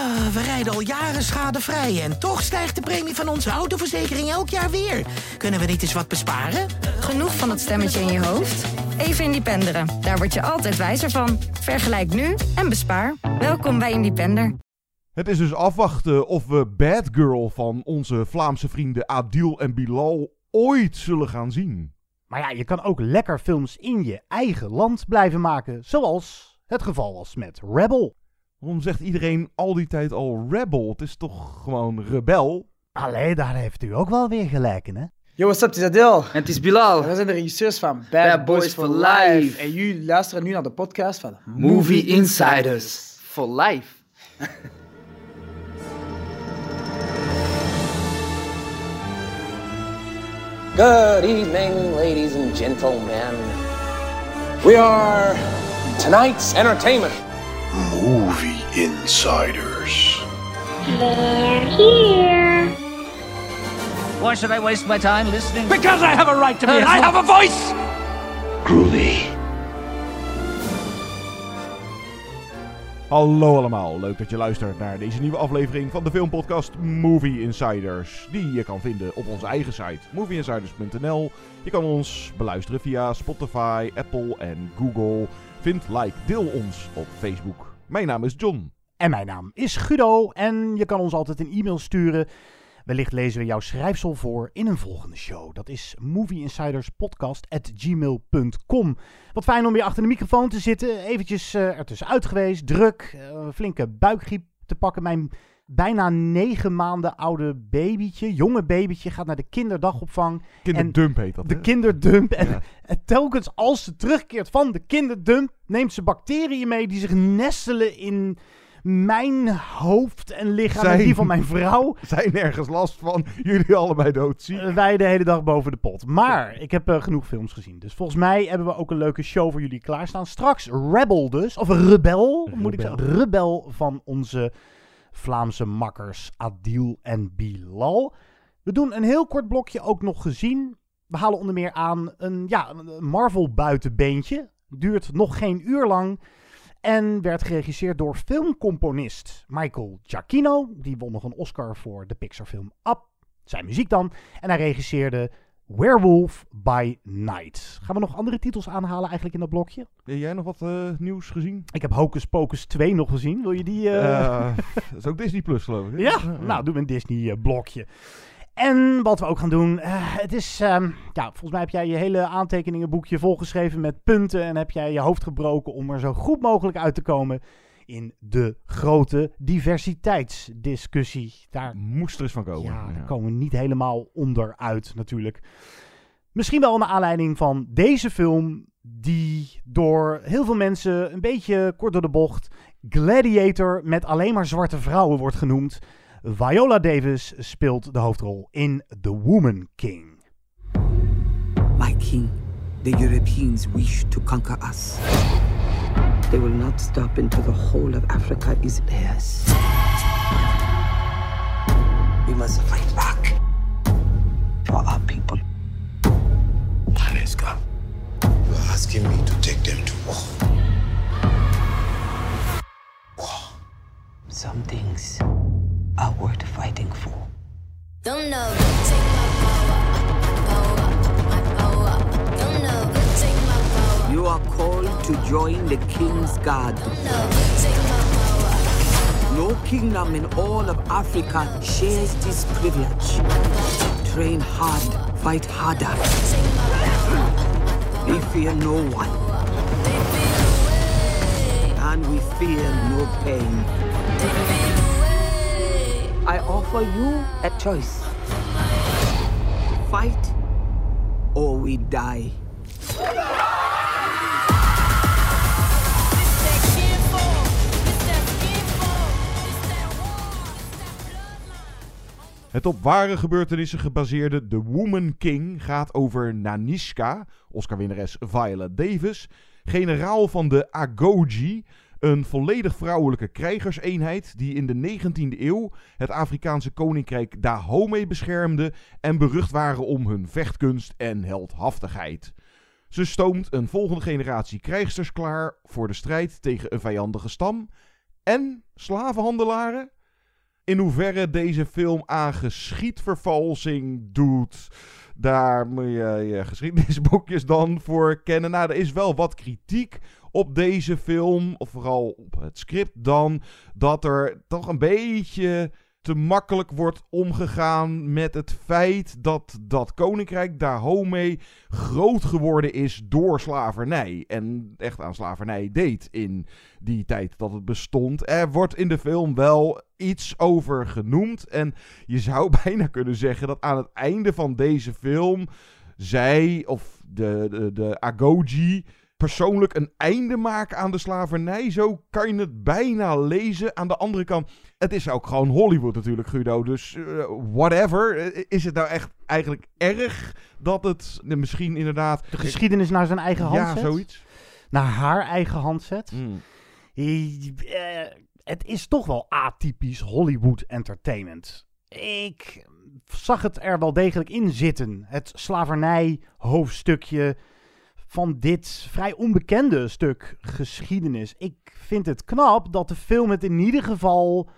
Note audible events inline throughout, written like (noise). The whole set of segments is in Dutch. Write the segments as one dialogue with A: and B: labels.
A: Ah, we rijden al jaren schadevrij en toch stijgt de premie van onze autoverzekering elk jaar weer. Kunnen we niet eens wat besparen?
B: Genoeg van dat stemmetje in je hoofd? Even Independeren. Daar word je altijd wijzer van. Vergelijk nu en bespaar. Welkom bij Independer.
C: Het is dus afwachten of we Bad Girl van onze Vlaamse vrienden Adil en Bilal ooit zullen gaan zien.
D: Maar ja, je kan ook lekker films in je eigen land blijven maken. Zoals het geval was met Rebel.
C: Waarom zegt iedereen al die tijd al Rebel? Het is toch gewoon rebel?
D: Allee, daar heeft u ook wel weer gelijk in, hè?
E: Yo, what's up, het is Adil.
F: En het is Bilal.
E: Wij zijn de regisseurs van Bad,
F: Bad
E: Boys,
F: Boys
E: for
F: for
E: Life.
F: Life.
E: En jullie luisteren nu naar de podcast van
F: Movie Insiders. For life. (laughs)
G: Good evening, ladies and gentlemen. We are tonight's entertainment.
H: Movie Insiders.
I: Why should I waste my time listening?
J: Because I have a right to be. I have a voice.
H: Groovy.
C: Hallo allemaal, leuk dat je luistert naar deze nieuwe aflevering van de filmpodcast Movie Insiders. Die je kan vinden op onze eigen site movieinsiders.nl. Je kan ons beluisteren via Spotify, Apple en Google. Vind, like, deel ons op Facebook. Mijn naam is John.
D: En mijn naam is Guido en je kan ons altijd een e-mail sturen. Wellicht lezen we jouw schrijfsel voor in een volgende show. Dat is movieinsiderspodcast.gmail.com. Wat fijn om weer achter de microfoon te zitten. Eventjes uh, ertussenuit geweest, druk, een flinke buikgriep te pakken. Mijn bijna negen maanden oude babytje, jonge babytje, gaat naar de kinderdagopvang.
C: Kinderdump heet dat,
D: De kinderdump. En,
C: Ja.
D: en telkens als ze terugkeert van de kinderdump, neemt ze bacteriën mee die zich nestelen in mijn hoofd en lichaam en die van mijn vrouw. (laughs)
C: Zijn ergens last van? (laughs) Jullie allebei doodziek?
D: Eh, wij de hele dag boven de pot. Maar ik heb eh, genoeg films gezien. Dus volgens mij hebben we ook een leuke show voor jullie klaarstaan. Straks Rebel dus. Of Rebel, moet ik
C: Rebel.
D: zeggen. Rebel van onze Vlaamse makkers Adil en Bilal. We doen een heel kort blokje ook nog gezien. We halen onder meer aan een, ja, een Marvel buitenbeentje. Duurt nog geen uur lang. En werd geregisseerd door filmcomponist Michael Giacchino. Die won nog een Oscar voor de Pixar-film Up. Zijn muziek dan. En hij regisseerde Werewolf by Night. Gaan we nog andere titels aanhalen eigenlijk in dat blokje?
C: Heb jij nog wat eh, nieuws gezien?
D: Ik heb Hocus Pocus 2 nog gezien. Wil je die... Eh, (laughs)
C: dat is ook Disney Plus, geloof ik.
D: Ja, nou doen we een Disney-blokje. En wat we ook gaan doen, het is, ehm, ja, volgens mij heb jij je hele aantekeningenboekje volgeschreven met punten en heb jij je hoofd gebroken om er zo goed mogelijk uit te komen in de grote diversiteitsdiscussie. Daar,
C: Moest er eens van komen.
D: ja, daar
C: Ja.
D: komen we niet helemaal onderuit natuurlijk. Misschien wel naar aanleiding van deze film, die door heel veel mensen een beetje kort door de bocht Gladiator met alleen maar zwarte vrouwen wordt genoemd. Viola Davis speelt de hoofdrol in The Woman King.
K: My king, the Europeans wish to conquer us. They will not stop until the whole of Africa is theirs. We must fight back for our people.
H: Aleska, you are asking me to take them to war.
K: Some things are worth fighting for.
B: Don't know,
K: You are called to join the king's guard.
B: No,
K: kingdom in all of Africa shares this privilege. Train hard, fight harder. We fear no one. And we fear no pain. I offer you a choice. Fight or we die.
C: Het op ware gebeurtenissen gebaseerde The Woman King gaat over Nanishka, Oscar-winnares Viola Davis, generaal van de Agoji, een volledig vrouwelijke krijgerseenheid die in de 19e eeuw het Afrikaanse koninkrijk Dahomey beschermde en berucht waren om hun vechtkunst en heldhaftigheid. Ze stoomt een volgende generatie krijgsters klaar voor de strijd tegen een vijandige stam en slavenhandelaren. In hoeverre deze film aan geschiedvervalsing doet, daar moet je je geschiedenisboekjes dan voor kennen. Nou, er is wel wat kritiek op deze film, of vooral op het script dan, dat er toch een beetje te makkelijk wordt omgegaan met het feit dat dat koninkrijk Dahomey groot geworden is door slavernij. En echt aan slavernij deed in die tijd dat het bestond. Er wordt in de film wel iets over genoemd. En je zou (laughs) bijna kunnen zeggen dat aan het einde van deze film zij, of de, de, de Agoji, persoonlijk een einde maken aan de slavernij. Zo kan je het bijna lezen. Aan de andere kant, het is ook gewoon Hollywood natuurlijk, Guido. Dus uh, whatever. Is het nou echt eigenlijk erg dat het uh, misschien inderdaad...
D: De geschiedenis naar zijn eigen hand
C: ja,
D: zet?
C: zoiets.
D: Naar haar eigen hand zet?
C: Mm.
D: Uh, het is toch wel atypisch Hollywood entertainment. Ik zag het er wel degelijk in zitten. Het slavernij hoofdstukje van dit vrij onbekende stuk geschiedenis. Ik vind het knap dat de film het in ieder geval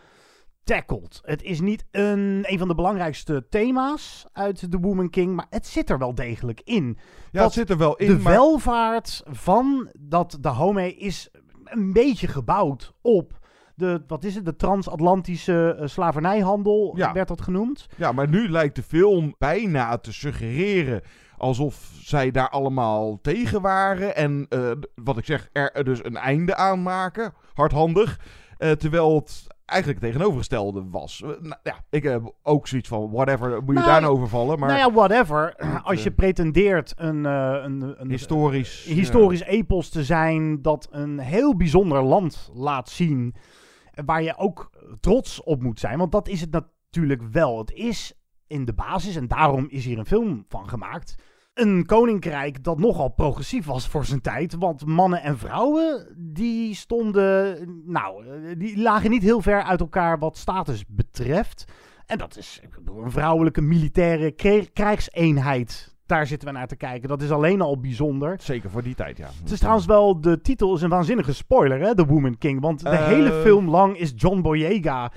D: tackelt. Het is niet een, een van de belangrijkste thema's uit The Woman King, maar het zit er wel degelijk in.
C: Ja, het zit er wel in.
D: De
C: maar...
D: welvaart van dat Dahomey is een beetje gebouwd op de, wat is het, de transatlantische uh, slavernijhandel, ja. werd dat genoemd.
C: Ja, maar nu lijkt de film bijna te suggereren alsof zij daar allemaal tegen waren. En uh, wat ik zeg, er dus een einde aan maken. Hardhandig. Uh, terwijl het eigenlijk het tegenovergestelde was. Uh, nou, ja, ik heb ook zoiets van, whatever, moet je
D: nou,
C: daar nou over vallen. Maar,
D: nou ja, whatever. (clears throat) Als je pretendeert een, een, een
C: historisch,
D: historisch epos te zijn dat een heel bijzonder land laat zien. Waar je ook trots op moet zijn. Want dat is het natuurlijk wel. Het is in de basis, en daarom is hier een film van gemaakt een koninkrijk dat nogal progressief was voor zijn tijd. Want mannen en vrouwen, die stonden, nou, die lagen niet heel ver uit elkaar wat status betreft. En dat is een vrouwelijke militaire krijgseenheid. Daar zitten we naar te kijken. Dat is alleen al bijzonder.
C: Zeker voor die tijd, ja.
D: Het is trouwens wel, de titel is een waanzinnige spoiler, hè, The Woman King. Want de uh... hele film lang is John Boyega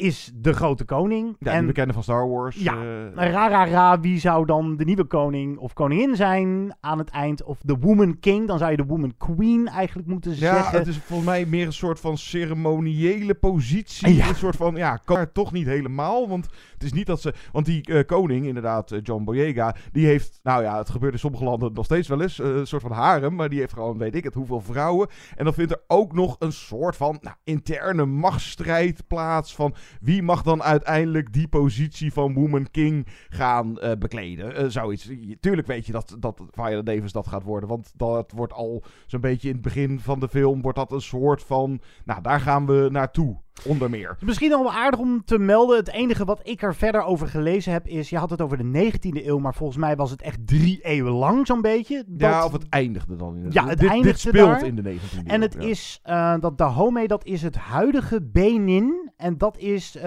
D: is de grote koning.
C: Ja,
D: en,
C: die bekende van Star Wars.
D: Ja,
C: uh,
D: ra, ra, ra, wie zou dan de nieuwe koning of koningin zijn aan het eind? Of de Woman King, dan zou je de Woman Queen eigenlijk moeten
C: ja,
D: zeggen.
C: het is volgens mij meer een soort van ceremoniële positie.
D: Ja.
C: Een soort van, ja, kan toch niet helemaal. Want het is niet dat ze... Want die uh, koning, inderdaad, uh, John Boyega, die heeft... Nou ja, het gebeurt in sommige landen nog steeds wel eens. een soort van harem, maar die heeft gewoon, weet ik het, hoeveel vrouwen. En dan vindt er ook nog een soort van nou, interne machtsstrijd plaats van... Wie mag dan uiteindelijk die positie van Woman King gaan uh, bekleden? Uh, zoiets. Tuurlijk weet je dat, dat Viola Davis dat gaat worden. Want dat wordt al zo'n beetje in het begin van de film... wordt dat een soort van... Nou, daar gaan we naartoe. Onder meer.
D: Misschien al wel aardig om te melden. Het enige wat ik er verder over gelezen heb is... Je had het over de 19e eeuw, maar volgens mij was het echt drie eeuwen lang zo'n beetje.
C: Dat... Ja, of het eindigde dan in de
D: Ja, het
C: dit,
D: eindigde
C: dit speelt
D: daar.
C: in de 19e eeuw.
D: En het
C: ja.
D: is uh, dat Dahomey, dat is het huidige Benin. En dat is... Uh...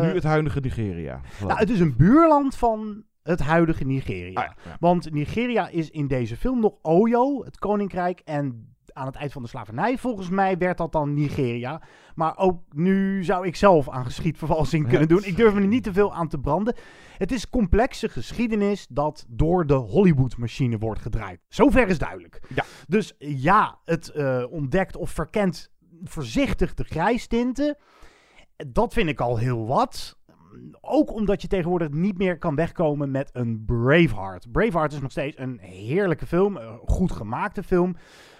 C: Nu het huidige Nigeria.
D: Nou, het is een buurland van het huidige Nigeria.
C: Ah, ja.
D: Want Nigeria is in deze film nog Oyo, het koninkrijk. En aan het eind van de slavernij, volgens mij, werd dat dan Nigeria. Maar ook nu zou ik zelf aan geschiedvervalsing kunnen doen. Ik durf me er niet te veel aan te branden. Het is complexe geschiedenis dat door de Hollywood-machine wordt gedraaid. Zover is duidelijk.
C: Ja.
D: Dus ja, het uh, ontdekt of verkent voorzichtig de grijstinten. Dat vind ik al heel wat. Ook omdat je tegenwoordig niet meer kan wegkomen met een Braveheart. Braveheart is nog steeds een heerlijke film, een goed gemaakte film.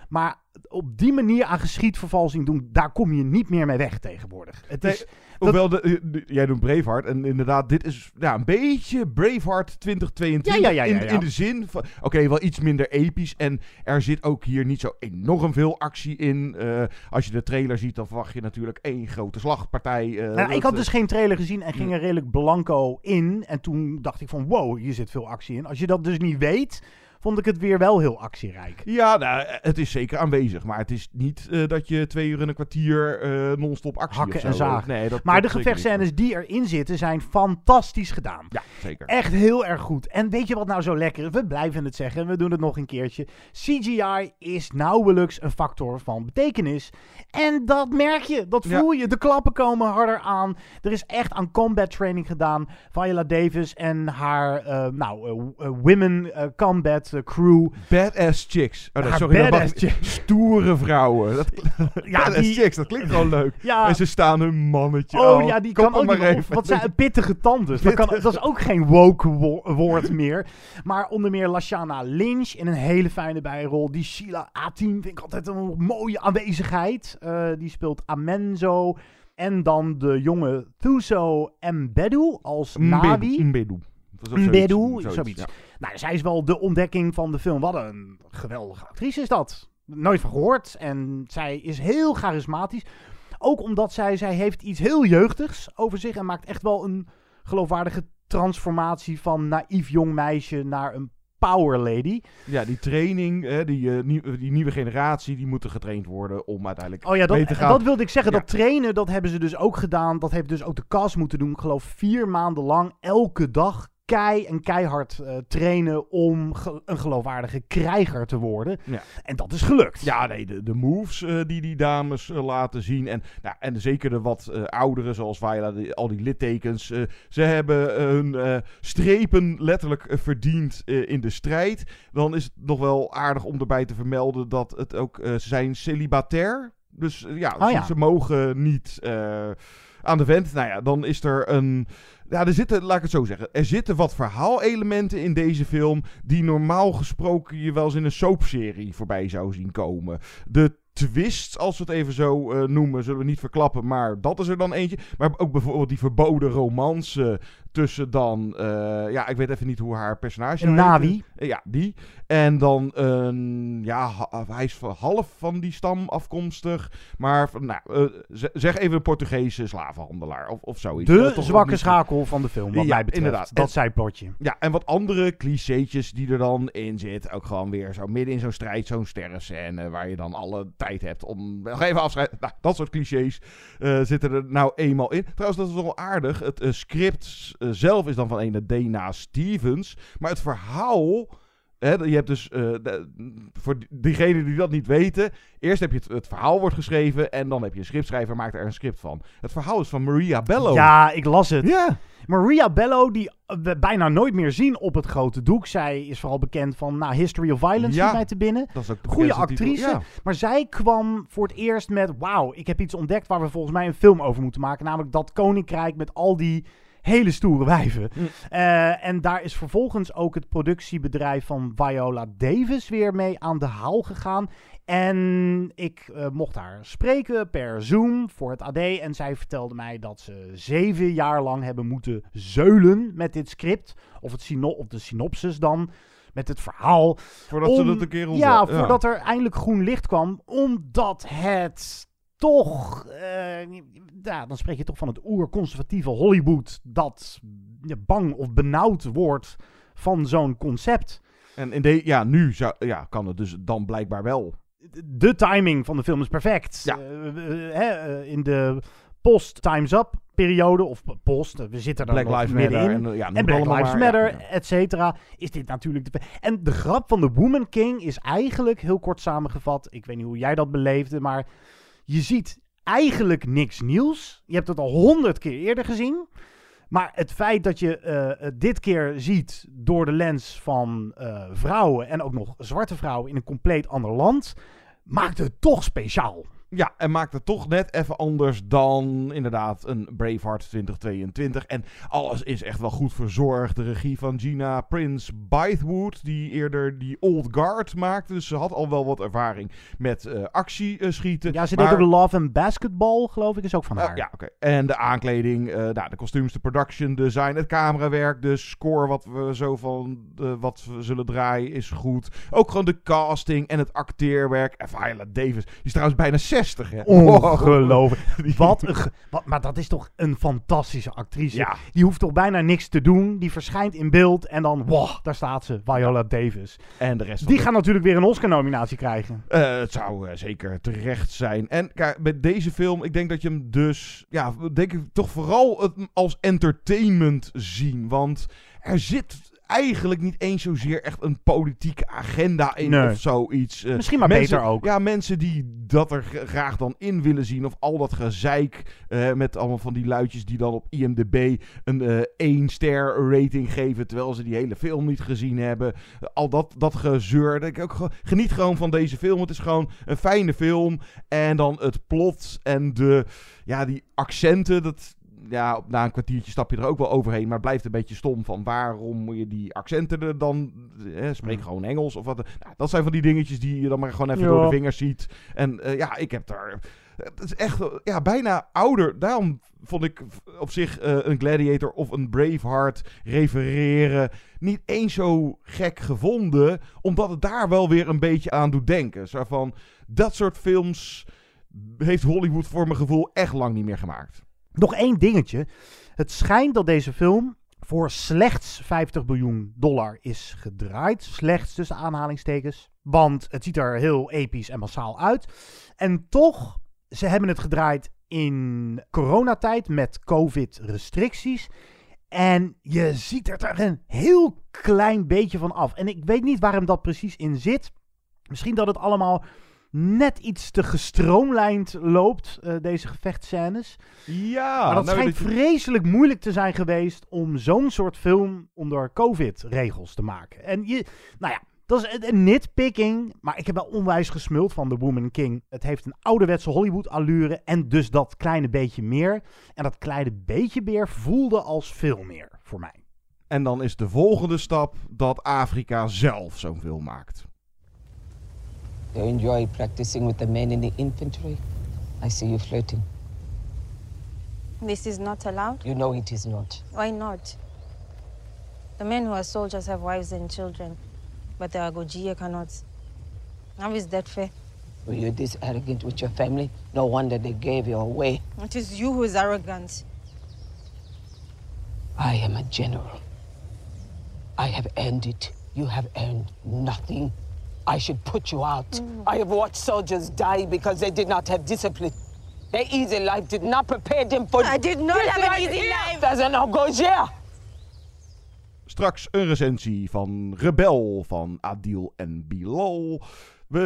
D: Maar op die manier aan geschiedvervalsing doen, daar kom je niet meer mee weg tegenwoordig. Het
C: Nee,
D: is,
C: Hoewel, de, de- jij doet Braveheart. En inderdaad, dit is ja, een beetje Braveheart 2022.
D: Ja, ja, ja, ja,
C: in, in de zin van, oké, wel iets minder episch. En er zit ook hier niet zo enorm veel actie in. Eh, als je de trailer ziet, dan verwacht je natuurlijk één grote slagpartij. eh,
D: Nou, ik had
C: eh,
D: dus geen trailer gezien en ging er redelijk blanco in. En toen dacht ik van wow, hier zit veel actie in. Als je dat dus niet weet, vond ik het weer wel heel actierijk.
C: Ja, nou, het is zeker aanwezig. Maar het is niet eh, dat je twee uur en een kwartier eh, non-stop actie
D: Hakken en zagen.
C: Nee, dat,
D: maar
C: dat
D: de gevechtscènes die erin zitten zijn fantastisch gedaan.
C: Ja, zeker.
D: Echt heel erg goed. En weet je wat nou zo lekker is? We blijven het zeggen en we doen het nog een keertje. CGI is nauwelijks een factor van betekenis. En dat merk je, dat voel je. De klappen komen harder aan. Er is echt aan combat training gedaan. Viola Davis en haar uh, nou, uh, uh, crew.
C: Badass chicks. Oh, nee,
D: Haar
C: sorry,
D: badass
C: ik- Stoere vrouwen. Dat, (laughs)
D: Ja,
C: badass
D: die-
C: chicks, dat klinkt gewoon leuk.
D: Ja.
C: En ze staan hun mannetje.
D: Oh ja, die
C: kom
D: kan ook
C: maar even.
D: Of, wat zijn pittige tandes. Dat, kan, dat is ook geen woke wo- woord meer. Maar onder meer Lashana Lynch in een hele fijne bijrol. Die Sheila A-team vind ik altijd een mooie aanwezigheid. Eh, die speelt Amenzo. En dan de jonge Thuso Mbedu als Navi.
C: Mbedu. Of zoiets, ja.
D: Nou, zij is wel de ontdekking van de film. Wat een geweldige actrice is dat. Nooit van gehoord. En zij is heel charismatisch. Ook omdat zij, zij heeft iets heel jeugdigs over zich. En maakt echt wel een geloofwaardige transformatie van naïef jong meisje naar een power lady.
C: Ja, die training, hè, die, eh, nieuw- die nieuwe generatie, die moeten getraind worden om uiteindelijk
D: Oh ja,
C: mee
D: dat,
C: te gaan.
D: dat wilde ik zeggen.
C: Ja.
D: Dat trainen, dat hebben ze dus ook gedaan. Dat heeft dus ook de cast moeten doen. Ik geloof vier maanden lang, elke dag kei en keihard eh, trainen om ge- een geloofwaardige krijger te worden.
C: Ja.
D: En dat is gelukt.
C: Ja, nee, de, de moves eh, die die dames eh, laten zien. En, nou, en zeker de wat ouderen, zoals Viola, die- al die littekens. ze hebben hun strepen letterlijk verdiend in de strijd. Dan is het nog wel aardig om erbij te vermelden dat het ook ze zijn celibatair. Dus ja,
D: Oh
C: ze,
D: ja.
C: ze mogen niet aan de vent. Nou ja, dan is er een... Ja, er zitten, laat ik het zo zeggen. Er zitten wat verhaalelementen in deze film. die normaal gesproken je wel eens in een soapserie voorbij zou zien komen. De twist, als we het even zo eh, noemen, zullen we niet verklappen. Maar dat is er dan eentje. Maar ook bijvoorbeeld die verboden romance tussen dan. eh, ja, ik weet even niet hoe haar personage.
D: Een
C: nou heette.
D: Navi.
C: Eh, ja, die. En dan een. Ja, ha- hij is van- half van die stam afkomstig. Maar van, nou, eh, zeg even een Portugese slavenhandelaar of, of zoiets.
D: De
C: Eh, toch
D: zwakke
C: niet-
D: schakel van de film, wat
C: Ja,
D: mij betreft.
C: inderdaad.
D: Dat
C: En-. Ja, en wat andere clichétjes die er dan in zitten. Ook gewoon weer zo midden in zo'n strijd, zo'n sterrenscène. Waar je dan alle tijd hebt om nog even afscheid. Nou, dat soort clichés eh, zitten er nou eenmaal in. Trouwens, dat is wel aardig. Het eh, script eh, zelf is dan van ene Dana Stevens. Maar het verhaal. Hè, je hebt dus, eh, de- voor diegenen die dat niet weten, eerst heb je het, het verhaal wordt geschreven en dan heb je een scriptschrijver, maakt er een script van. Het verhaal is van Maria Bello.
D: Ja, ik las het.
C: Ja.
D: Maria Bello, die we bijna nooit meer zien op het grote doek. Zij is vooral bekend van nou, History of Violence,
C: Ja,
D: mij te binnen.
C: dat is ook de
D: Goede
C: titel,
D: actrice.
C: ja.
D: Maar zij kwam voor het eerst met... Wauw, ik heb iets ontdekt waar we volgens mij een film over moeten maken. Namelijk dat koninkrijk met al die hele stoere wijven.
C: Mm.
D: Eh, en daar is vervolgens ook het productiebedrijf van Viola Davis weer mee aan de haal gegaan. En ik eh, mocht haar spreken per Zoom voor het AD. En zij vertelde mij dat ze zeven jaar lang hebben moeten zeulen met dit script. Of, het syno- of de synopsis dan. Met het verhaal.
C: Voordat ze dat een keer
D: ja. voordat er eindelijk groen licht kwam. Omdat het toch... eh, ja, dan spreek je toch van het oerconservatieve Hollywood... dat ja, bang of benauwd wordt van zo'n concept.
C: En in de, ja, nu zou, ja, kan het dus dan blijkbaar wel.
D: De timing van de film is perfect.
C: Ja.
D: Eh, eh, in de post-Time's Up periode, of post, we zitten er
C: Black
D: nog
C: Lives. Matter en, ja, noem
D: en
C: het
D: Black Lives
C: maar,
D: Matter,
C: ja, ja.
D: et cetera, is dit natuurlijk... De, en de grap van de Woman King is eigenlijk, heel kort samengevat, ik weet niet hoe jij dat beleefde, maar je ziet eigenlijk niks nieuws. Je hebt het al honderd keer eerder gezien. Maar het feit dat je eh, het dit keer ziet door de lens van eh, vrouwen en ook nog zwarte vrouwen in een compleet ander land, maakt het toch speciaal.
C: Ja, en maakt het toch net even anders dan inderdaad een Braveheart 2022. En alles is echt wel goed verzorgd. De regie van Gina Prince Bythewood, die eerder die Old Guard maakte. Dus ze had al wel wat ervaring met eh actie eh, schieten.
D: Ja, ze
C: Maar-
D: deed ook Love and Basketball, geloof ik, is ook van
C: Oh,
D: haar.
C: ja, oké. En de aankleding, eh, nou, de kostuums, de production design, het camerawerk, de score wat we zo van eh, wat we zullen draaien is goed. Ook gewoon de casting en het acteerwerk. En Viola Davis, die is trouwens bijna 60 60, hè?
D: Ongelooflijk. (laughs) Wat een ge- wat, maar dat is toch een fantastische actrice.
C: Ja.
D: Die hoeft toch bijna niks te doen. Die verschijnt in beeld en dan, wow, daar staat ze, Viola Davis.
C: En de rest van
D: Die
C: de-
D: gaan natuurlijk weer een Oscar-nominatie krijgen.
C: Eh, het zou eh, zeker terecht zijn. En kijk, met deze film, ik denk dat je hem dus, ja, denk ik toch vooral het als entertainment zien. Want er zit eigenlijk niet eens zozeer echt een politieke agenda in
D: Nee.
C: of zoiets. Eh,
D: Misschien maar
C: mensen-
D: beter ook.
C: Ja, mensen die dat er graag dan in willen zien. Of al dat gezeik eh, met allemaal van die luidjes die dan op IMDb een eh 1 ster rating geven. Terwijl ze die hele film niet gezien hebben. Al dat, dat gezeur. Ik ook geniet gewoon van deze film. Het is gewoon een fijne film. En dan het plot en de, ja, die accenten. Dat, ja, op- na een kwartiertje stap je er ook wel overheen. Maar blijft een beetje stom van waarom moet je die accenten er dan... Eh, spreek
D: Mm.
C: gewoon Engels of wat. Nou, dat zijn van die dingetjes die je dan maar gewoon even
D: Ja.
C: door de vingers ziet. En eh, ja, ik heb daar... Het is echt ja, bijna ouder. Daarom vond ik op zich eh, een Gladiator of een Braveheart refereren niet eens zo gek gevonden. Omdat het daar wel weer een beetje aan doet denken. Zo van, dat soort films heeft Hollywood voor mijn gevoel echt lang niet meer gemaakt.
D: Nog één dingetje. Het schijnt dat deze film voor slechts 50 miljoen dollar is gedraaid. Slechts tussen aanhalingstekens. Want het ziet er heel episch en massaal uit. En toch, ze hebben het gedraaid in coronatijd met COVID-restricties. En je ziet er een heel klein beetje van af. En ik weet niet waarom dat precies in zit. Misschien dat het allemaal net iets te gestroomlijnd loopt, eh, deze gevechtscènes.
C: Ja,
D: maar dat
C: nou,
D: schijnt
C: dat je-
D: vreselijk moeilijk te zijn geweest om zo'n soort film onder COVID-regels te maken. En je, nou ja, dat is een- een nitpicking, maar ik heb wel onwijs gesmuld van The Woman King. Het heeft een ouderwetse Hollywood-allure en dus dat kleine beetje meer. En dat kleine beetje meer voelde als veel meer voor mij.
C: En dan is de volgende stap dat Afrika zelf zo'n film maakt.
K: You enjoy practicing with the men in the infantry? I see you flirting.
L: This is not allowed?
K: You know it is not.
L: Why not? The men who are soldiers have wives and children, but the Agojie cannot. How is that fair?
K: Were you this arrogant with your family? No wonder they gave you away.
L: It is you who is arrogant.
K: I am a general. I have earned it. You have earned nothing. I should put you out. I have watched soldiers die because they did not have discipline. Their easy life did not prepare them for
L: I did not have an
K: life
L: easy life.
K: As an Ogosier.
C: Straks een recensie van Rebel van Adil en Bilal. We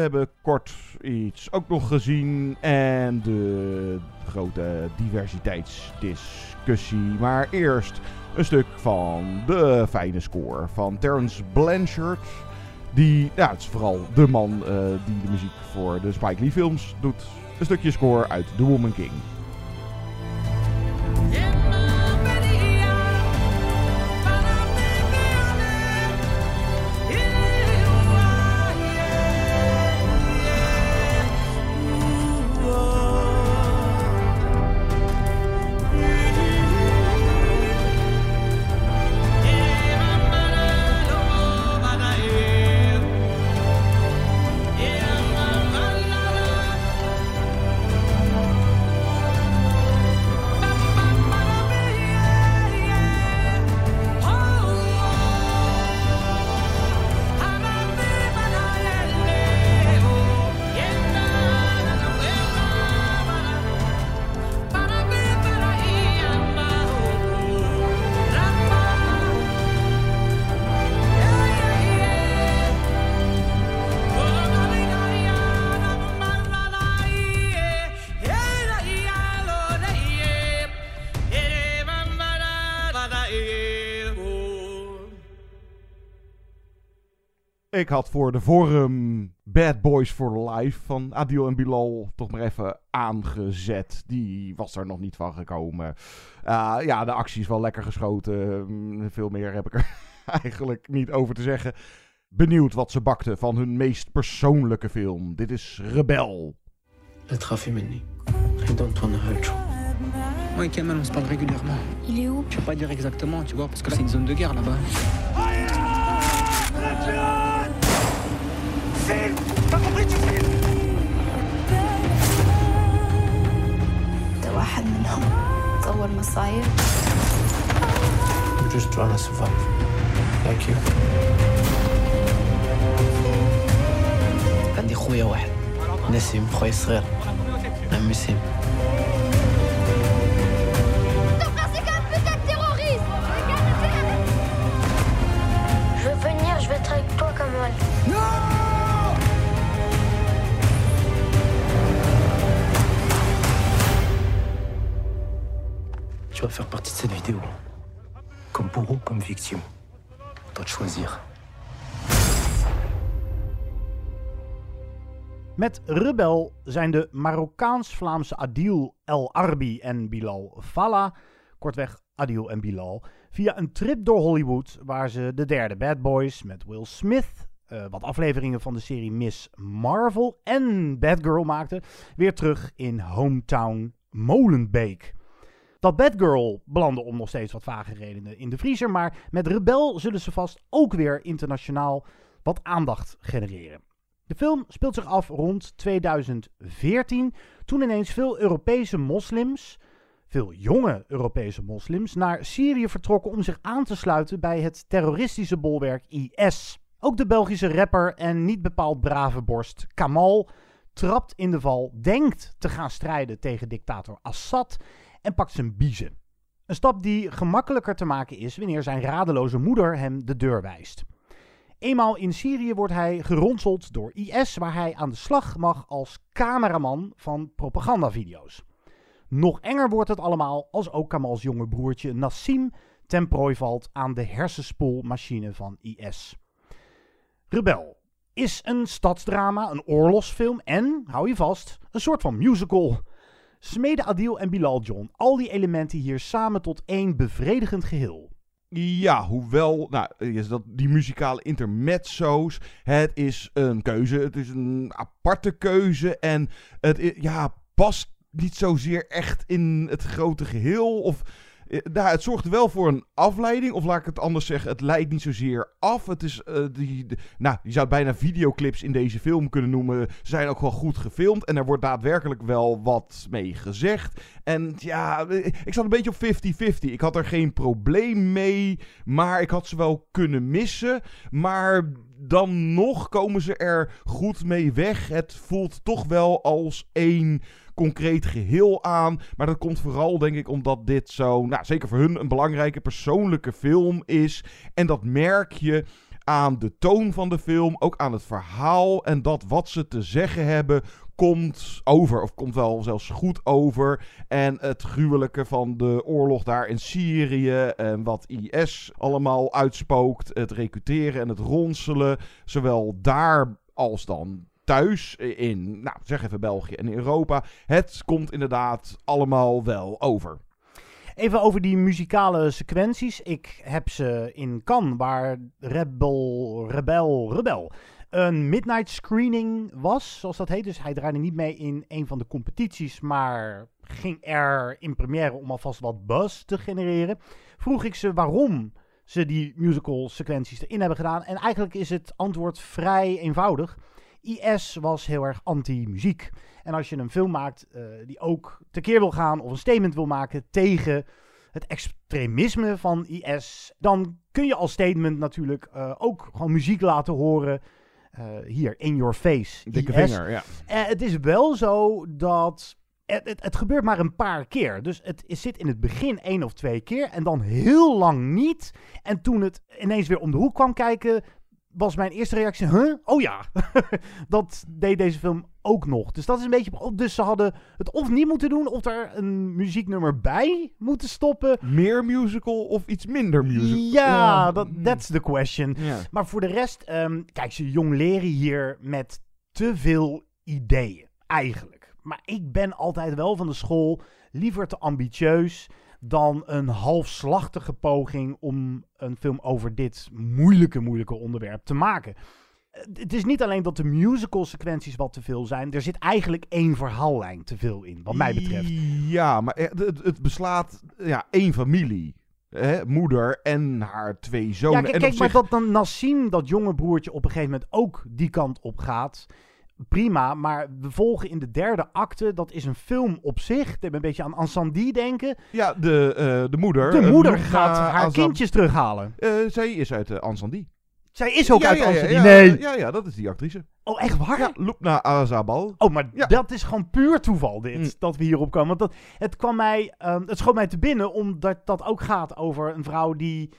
C: hebben kort iets ook nog gezien. En de grote diversiteitsdiscussie. Maar eerst een stuk van de fijne score van Terence Blanchard. Die, ja, het is vooral de man eh, die de muziek voor de Spike Lee films doet. Een stukje score uit The Woman King. ik had voor de forum Bad Boys for Life van Adil en Bilal toch maar even aangezet. Die was er nog niet van gekomen. Uh, ja, de actie is wel lekker geschoten. Mm, veel meer heb ik er (laughs) eigenlijk niet over te zeggen. Benieuwd wat ze bakten van hun meest persoonlijke film. Dit is Rebel.
M: Ne trafie maintenant. Rien d'Antoine Hutch. Moi et Kamal, on se parle régulièrement.
L: Il est où
M: Je peux pas dire exactement, tu vois, parce que c'est une zone de guerre là-bas.
N: أول ما صاير
M: I'm just trying to survive. Like you.
F: عندي خويا واحد نسيم خويا الصغير عمي سيم
M: Vas faire partie de cette vidéo. Comme bourreau, comme victime. Toi.
D: Met Rebel zijn de Marokkaans-Vlaamse Adil El Arbi en Bilal Falla, kortweg Adil en Bilal, via een trip door Hollywood waar ze de derde Bad Boys met Will Smith, eh, wat afleveringen van de serie Miss Marvel en Batgirl maakten, weer terug in hometown Molenbeek. Dat Batgirl belandde om nog steeds wat vage redenen in de vriezer, maar met Rebel zullen ze vast ook weer internationaal wat aandacht genereren. De film speelt zich af rond 2014, toen ineens veel Europese moslims, veel jonge Europese moslims, naar Syrië vertrokken om zich aan te sluiten bij het terroristische bolwerk IS. Ook de Belgische rapper en niet bepaald brave borst Kamal trapt in de val, denkt te gaan strijden tegen dictator Assad en pakt zijn biezen. Een stap die gemakkelijker te maken is wanneer zijn radeloze moeder hem de deur wijst. Eenmaal in Syrië wordt hij geronseld door IS, waar hij aan de slag mag als cameraman van propagandavideo's. Nog enger wordt het allemaal als ook Kamals jonge broertje Nassim ten prooi valt aan de hersenspoelmachine van IS. Rebel is een stadsdrama, een oorlogsfilm en, hou je vast, een soort van musical. Smeden Adil en Bilal John, al die elementen hier samen tot één bevredigend geheel.
C: Ja, hoewel, nou, is dat die muzikale intermezzo's, het is een keuze, het is een aparte keuze en het ja, past niet zozeer echt in het grote geheel of... eh, het zorgt wel voor een afleiding, of laat ik het anders zeggen, het leidt niet zozeer af. Het is, eh, die, nou, je zou bijna videoclips in deze film kunnen noemen. Ze zijn ook wel goed gefilmd en er wordt daadwerkelijk wel wat mee gezegd. En ja, eh, ik zat een beetje op 50-50. Ik had er geen probleem mee, maar ik had ze wel kunnen missen. Maar dan nog komen ze er goed mee weg. Het voelt toch wel als één concreet geheel aan. Maar dat komt vooral, denk ik, omdat dit zo, nou, zeker voor hun een belangrijke persoonlijke film is. En dat merk je aan de toon van de film, ook aan het verhaal. En dat wat ze te zeggen hebben, komt over, of komt wel zelfs goed over. En het gruwelijke van de oorlog daar in Syrië. En wat IS allemaal uitspookt. Het recruteren en het ronselen. Zowel daar als dan thuis in, nou zeg even België en Europa. Het komt inderdaad allemaal wel over.
D: Even over die muzikale sequenties. Ik heb ze in Cannes, waar Rebel, Rebel, Rebel een midnight screening was, zoals dat heet. Dus hij draaide niet mee in een van de competities, maar ging er in première om alvast wat buzz te genereren. Vroeg ik ze waarom ze die musical sequenties erin hebben gedaan. En eigenlijk is het antwoord vrij eenvoudig. IS was heel erg anti-muziek. En als je een film maakt eh, die ook tekeer wil gaan of een statement wil maken tegen het extremisme van IS, dan kun je als statement natuurlijk eh, ook gewoon muziek laten horen. eh, hier, in your face.
C: Dikke
D: IS.
C: vinger, ja.
D: Het is wel zo dat. Het, het, het gebeurt maar een paar keer. Dus het zit in het begin één of twee keer. En dan heel lang niet. En toen het ineens weer om de hoek kwam kijken. Was mijn eerste reactie. Huh? Oh ja. (laughs) dat deed deze film ook nog. Dus dat is een beetje. Dus ze hadden het of niet moeten doen. Of er een muzieknummer bij moeten stoppen.
C: Meer musical of iets minder musical?
D: Ja, dat that's the question. Maar voor de rest, ehm, kijk, ze jong leren hier met te veel ideeën, eigenlijk. Maar ik ben altijd wel van de school liever te ambitieus dan een halfslachtige poging om een film over dit moeilijke, moeilijke onderwerp te maken. Eh, Het is niet alleen dat de musical sequenties wat te veel zijn. Er zit eigenlijk één verhaallijn te veel in, wat mij betreft.
C: Ja, maar het, beslaat ja, één familie. Hè? Moeder en haar twee zonen.
D: Ja, kijk, maar
C: zich-
D: dat dan Nassim, dat jonge broertje, op een gegeven moment ook die kant op gaat. Prima. Maar we volgen in de derde acte, dat is een film op zich. Ik heb een beetje aan Ansandi denken.
C: Ja, de, eh, de moeder.
D: De
C: eh,
D: moeder gaat haar
C: Azam-
D: kindjes terughalen.
C: Eh, zij is uit uh, Ansandi.
D: Zij is ook
C: Ja,
D: uit
C: ja, ja,
D: Ansandi.
C: ja,
D: nee.
C: Ja, ja, dat is die actrice.
D: Oh, echt waar?
C: Ja, Lubna Azabal.
D: Oh, maar dat is gewoon puur toeval, dit.
C: Mm.
D: Dat we hierop komen. Want dat, het kwam mij, ehm, het schoot mij te binnen, omdat dat ook gaat over een vrouw die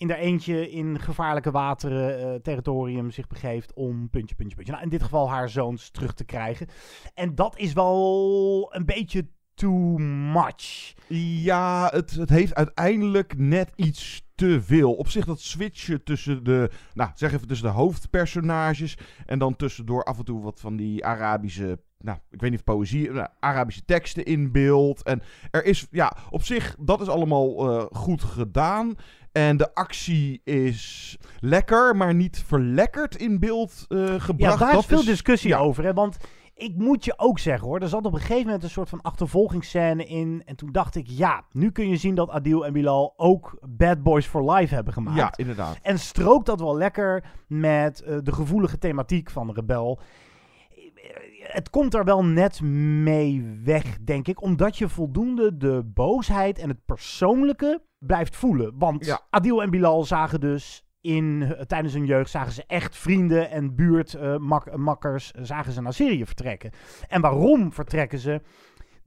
D: in haar eentje in gevaarlijke wateren, eh, territorium zich begeeft om puntje, puntje, puntje. Nou, in dit geval haar zoons terug te krijgen. En dat is wel een beetje too much.
C: Ja, het, het heeft uiteindelijk net iets te veel. Op zich dat switchen tussen de, nou zeg even tussen de hoofdpersonages en dan tussendoor af en toe wat van die Arabische, nou ik weet niet of poëzie, nou, Arabische teksten in beeld. En er is, ja, op zich dat is allemaal eh, goed gedaan. En de actie is lekker, maar niet verlekkerd in beeld eh, gebracht.
D: Ja, daar
C: dat
D: is veel discussie
C: ja.
D: over. Hè? Want ik moet je ook zeggen hoor, er zat op een gegeven moment een soort van achtervolgingsscène in. En toen dacht ik, ja, nu kun je zien dat Adil en Bilal ook Bad Boys for Life hebben gemaakt.
C: Ja, inderdaad.
D: En strookt dat wel lekker met eh, de gevoelige thematiek van Rebel. Het komt er wel net mee weg, denk ik. Omdat je voldoende de boosheid en het persoonlijke blijft voelen. Want
C: Ja.
D: Adil en Bilal zagen dus in, eh, tijdens hun jeugd zagen ze echt vrienden en buurtmakkers zagen ze naar Syrië vertrekken. En waarom vertrekken ze?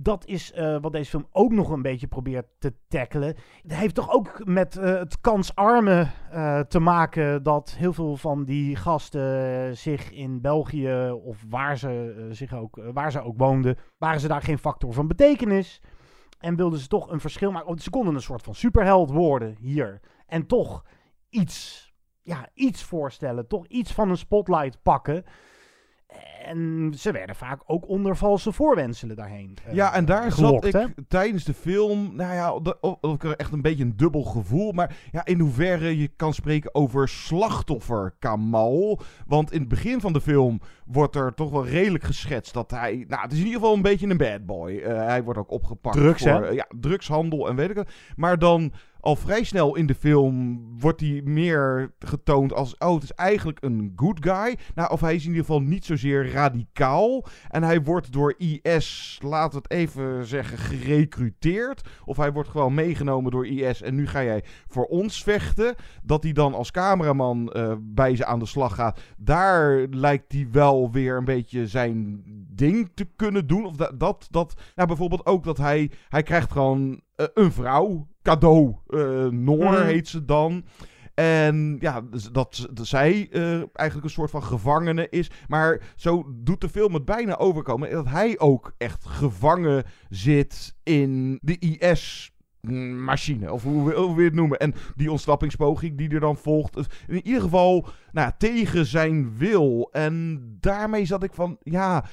D: Dat is eh, wat deze film ook nog een beetje probeert te tackelen. Het heeft toch ook met eh, het kansarme eh, te maken dat heel veel van die gasten zich in België of waar ze, zich ook, waar ze ook woonden, waren ze daar geen factor van betekenis. En wilden ze toch een verschil maken. Ze konden een soort van superheld worden hier. En toch iets, ja, iets voorstellen. Toch iets van een spotlight pakken. En ze werden vaak ook onder valse voorwenselen daarheen. eh,
C: Ja, en daar
D: gelokt,
C: zat
D: hè?
C: ik tijdens de film, nou ja, dat, ik er echt een beetje een dubbel gevoel. Maar ja, in hoeverre je kan spreken over slachtoffer Kamal. Want in het begin van de film wordt er toch wel redelijk geschetst dat hij, nou, het is in ieder geval een beetje een bad boy. Eh, hij wordt ook opgepakt
D: Drugs,
C: voor
D: hè?
C: ja, drugshandel en weet ik wat. Maar dan al vrij snel in de film wordt hij meer getoond als, oh, het is eigenlijk een good guy. Nou, of hij is in ieder geval niet zozeer radicaal. En hij wordt door IS, laten we het even zeggen, gerecruiteerd. Of hij wordt gewoon meegenomen door IS en nu ga jij voor ons vechten. Dat hij dan als cameraman eh, bij ze aan de slag gaat. Daar lijkt hij wel weer een beetje zijn ding te kunnen doen. Of dat, dat, dat nou bijvoorbeeld ook dat hij, hij krijgt gewoon eh, een vrouw, cadeau, eh Noor
D: Mhm.
C: heet ze dan. En ja, dus dat, dat zij eh, eigenlijk een soort van gevangene is. Maar zo doet de film het bijna overkomen. Dat hij ook echt gevangen zit in de IS-machine. Of hoe, wil je het noemen. En die ontsnappingspoging die er dan volgt. In ieder geval nou, tegen zijn wil. En daarmee zat ik van, ja...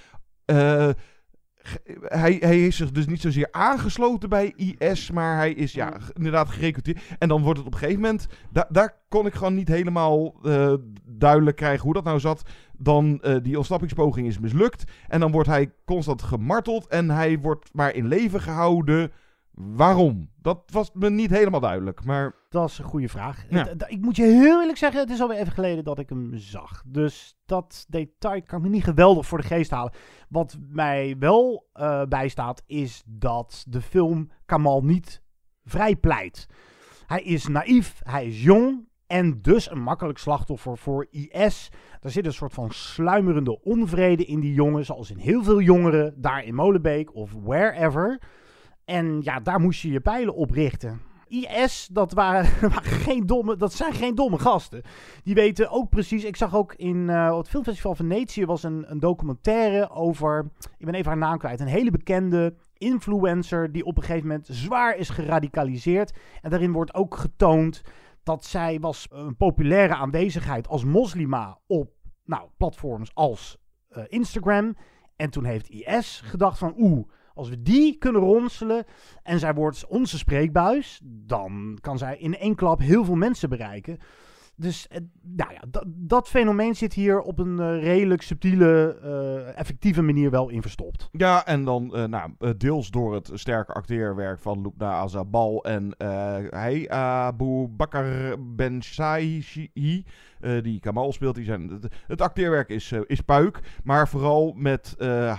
C: hij, hij is zich dus niet zozeer aangesloten bij IS, maar hij is ja, g- inderdaad gerecruiteerd. En dan wordt het op een gegeven moment, da- daar kon ik gewoon niet helemaal eh, duidelijk krijgen hoe dat nou zat. Dan eh, die ontsnappingspoging is mislukt en dan wordt hij constant gemarteld en hij wordt maar in leven gehouden. Waarom? Dat was me niet helemaal duidelijk, maar...
D: Dat is een goede vraag.
C: Ja.
D: Het- het- ik moet je heel eerlijk zeggen, het is alweer even geleden dat ik hem zag. Dus dat detail kan ik me niet geweldig voor de geest halen. Wat mij wel eh, bijstaat, is dat de film Kamal niet vrijpleit. Hij is naïef, hij is jong en dus een makkelijk slachtoffer voor IS. Er zit een soort van sluimerende onvrede in die jongen, zoals in heel veel jongeren daar in Molenbeek of wherever. En ja, daar moest je je pijlen op richten. IS, dat, (laughs) waren, geen domme, dat zijn geen domme gasten. Die weten ook precies. Ik zag ook in eh, het Filmfestival Venetië was een, een documentaire over. Ik ben even haar naam kwijt. Een hele bekende influencer die op een gegeven moment zwaar is geradicaliseerd. En daarin wordt ook getoond dat zij was een populaire aanwezigheid als moslima op nou, platforms als eh, Instagram. En toen heeft IS gedacht van oeh, als we die kunnen ronselen en zij wordt onze spreekbuis, dan kan zij in één klap heel veel mensen bereiken. Dus eh, nou ja, dat, fenomeen zit hier op een eh, redelijk subtiele, eh, effectieve manier wel in verstopt.
C: Ja, en dan nou, deels door het sterke acteerwerk van Lubna Azabal en hij, Abu Bakr Ben Saihi, eh, die Kamal speelt. Die zijn, het, acteerwerk is, is puik, maar vooral met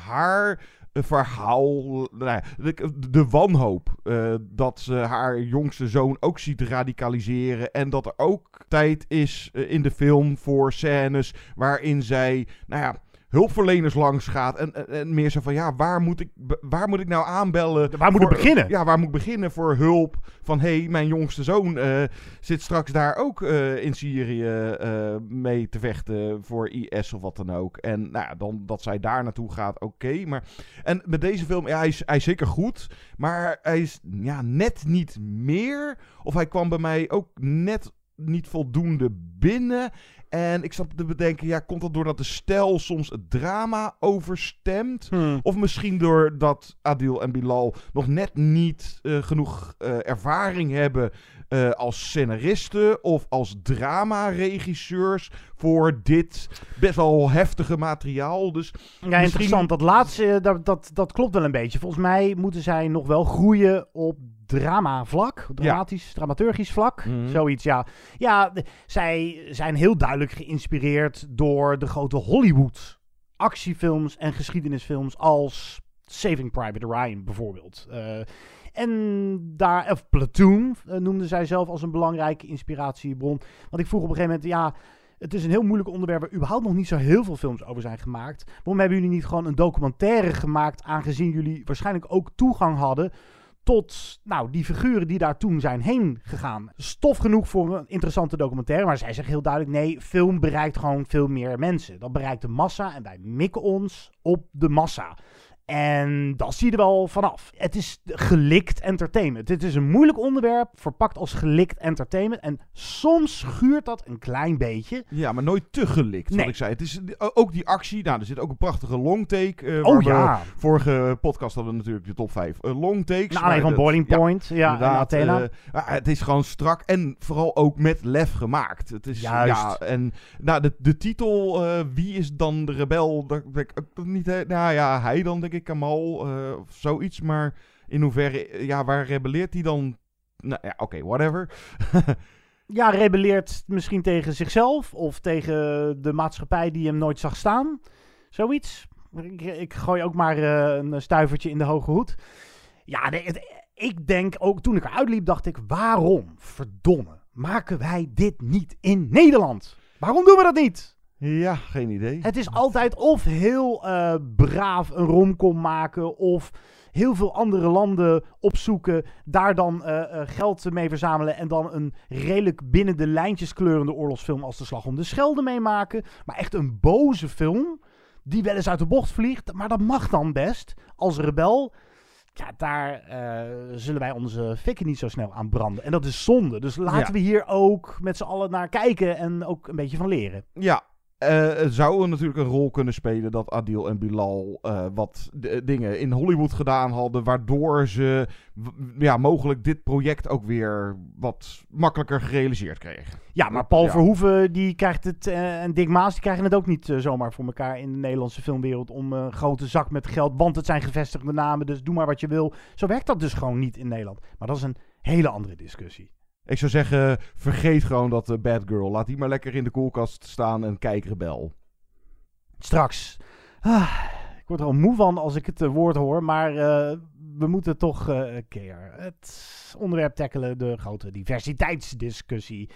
C: haar eh, verhaal, nou de, de wanhoop eh, dat ze haar jongste zoon ook ziet radicaliseren en dat er ook tijd is eh, in de film voor scènes waarin zij, nou ja hulpverleners langs gaat. En, en, en meer zo van, ja, waar moet ik, waar moet ik nou aanbellen?
D: Waar moet ik beginnen?
C: Ja, waar moet ik beginnen voor hulp? Van, hé, hey, mijn jongste zoon eh, zit straks daar ook eh, in Syrië eh, mee te vechten voor IS of wat dan ook. En nou ja, dan dat zij daar naartoe gaat, oké. maar en met deze film, ja, hij is, hij is zeker goed. Maar hij is ja, net niet meer. Of hij kwam bij mij ook net niet voldoende binnen. En ik zat te bedenken, ja, komt dat doordat de stijl soms het drama overstemt? Of misschien doordat Adil en Bilal nog net niet eh, genoeg eh, ervaring hebben eh, als scenaristen of als drama-regisseurs voor dit best wel heftige materiaal. Dus
D: Ja,
C: misschien-
D: interessant. Dat laatste, dat, dat, dat klopt wel een beetje. Volgens mij moeten zij nog wel groeien op drama-vlak. Dramatisch, dramaturgisch vlak.
C: Mhm.
D: Zoiets, ja. Ja, zij zijn heel duidelijk geïnspireerd door de grote Hollywood actiefilms en geschiedenisfilms als Saving Private Ryan bijvoorbeeld. Eh, en daar, of Platoon eh, noemde zij zelf als een belangrijke inspiratiebron. Want ik vroeg op een gegeven moment, ja, het is een heel moeilijk onderwerp waar überhaupt nog niet zo heel veel films over zijn gemaakt. Waarom hebben jullie niet gewoon een documentaire gemaakt, aangezien jullie waarschijnlijk ook toegang hadden tot nou, die figuren die daar toen zijn heen gegaan. Stof genoeg voor een interessante documentaire, maar zij zeggen heel duidelijk, nee, film bereikt gewoon veel meer mensen. Dat bereikt de massa en wij mikken ons op de massa. En dat zie je er wel vanaf. Het is gelikt entertainment. Het is een moeilijk onderwerp, verpakt als gelikt entertainment. En soms schuurt dat een klein beetje.
C: Ja, maar nooit te gelikt,
D: Nee.
C: wat ik zei. Het is eh, ook die actie. Nou, er zit ook een prachtige longtake. eh
D: Oh, ja.
C: vorige podcast hadden we natuurlijk de top 5 longtakes.
D: Naar aanleiding van Boiling Point, ja, en
C: inderdaad,
D: Athena.
C: eh, het is gewoon strak en vooral ook met lef gemaakt. Het is,
D: Juist.
C: Ja, en nou, de, de titel, eh, wie is dan de rebel? Ik ook niet, nou ja, hij dan denk ik, Kamal, eh, of zoiets. Maar in hoeverre, ja, waar rebelleert hij dan? Nou ja, oké, whatever. (laughs)
D: Ja, rebelleert misschien tegen zichzelf of tegen de maatschappij die hem nooit zag staan. Zoiets. Ik, gooi ook maar eh, een stuivertje in de hoge hoed. Ja, ik denk ook toen ik eruit liep, dacht ik: waarom, verdomme, maken wij dit niet in Nederland? Waarom doen we dat niet?
C: Ja, geen idee.
D: Het is altijd of heel eh, braaf een romcom maken of heel veel andere landen opzoeken, daar dan eh, eh, geld mee verzamelen en dan een redelijk binnen de lijntjes kleurende oorlogsfilm als De Slag om de Schelde meemaken. Maar echt een boze film die wel eens uit de bocht vliegt, maar dat mag dan best als rebel. Ja, daar zullen wij onze fikken niet zo snel aan branden. En dat is zonde. Dus laten
C: Ja.
D: we hier ook met z'n allen naar kijken en ook een beetje van leren.
C: Ja, eh, het zou natuurlijk een rol kunnen spelen dat Adil en Bilal eh, wat d- dingen in Hollywood gedaan hadden, waardoor ze ja, mogelijk dit project ook weer wat makkelijker gerealiseerd kregen.
D: Ja, maar Paul
C: Ja.
D: Verhoeven die krijgt het, eh, en Dick Maas die krijgen het ook niet eh, zomaar voor elkaar in de Nederlandse filmwereld om eh, een grote zak met geld, want het zijn gevestigde namen, dus doe maar wat je wil. Zo werkt dat dus gewoon niet in Nederland. Maar dat is een hele andere discussie.
C: Ik zou zeggen, vergeet gewoon dat eh, Bad Girl. Laat die maar lekker in de koelkast staan en kijk rebel.
D: Straks. Ah, ik word er al moe van als ik het eh, woord hoor, maar eh, we moeten toch een keer het onderwerp tackelen, de grote diversiteitsdiscussie.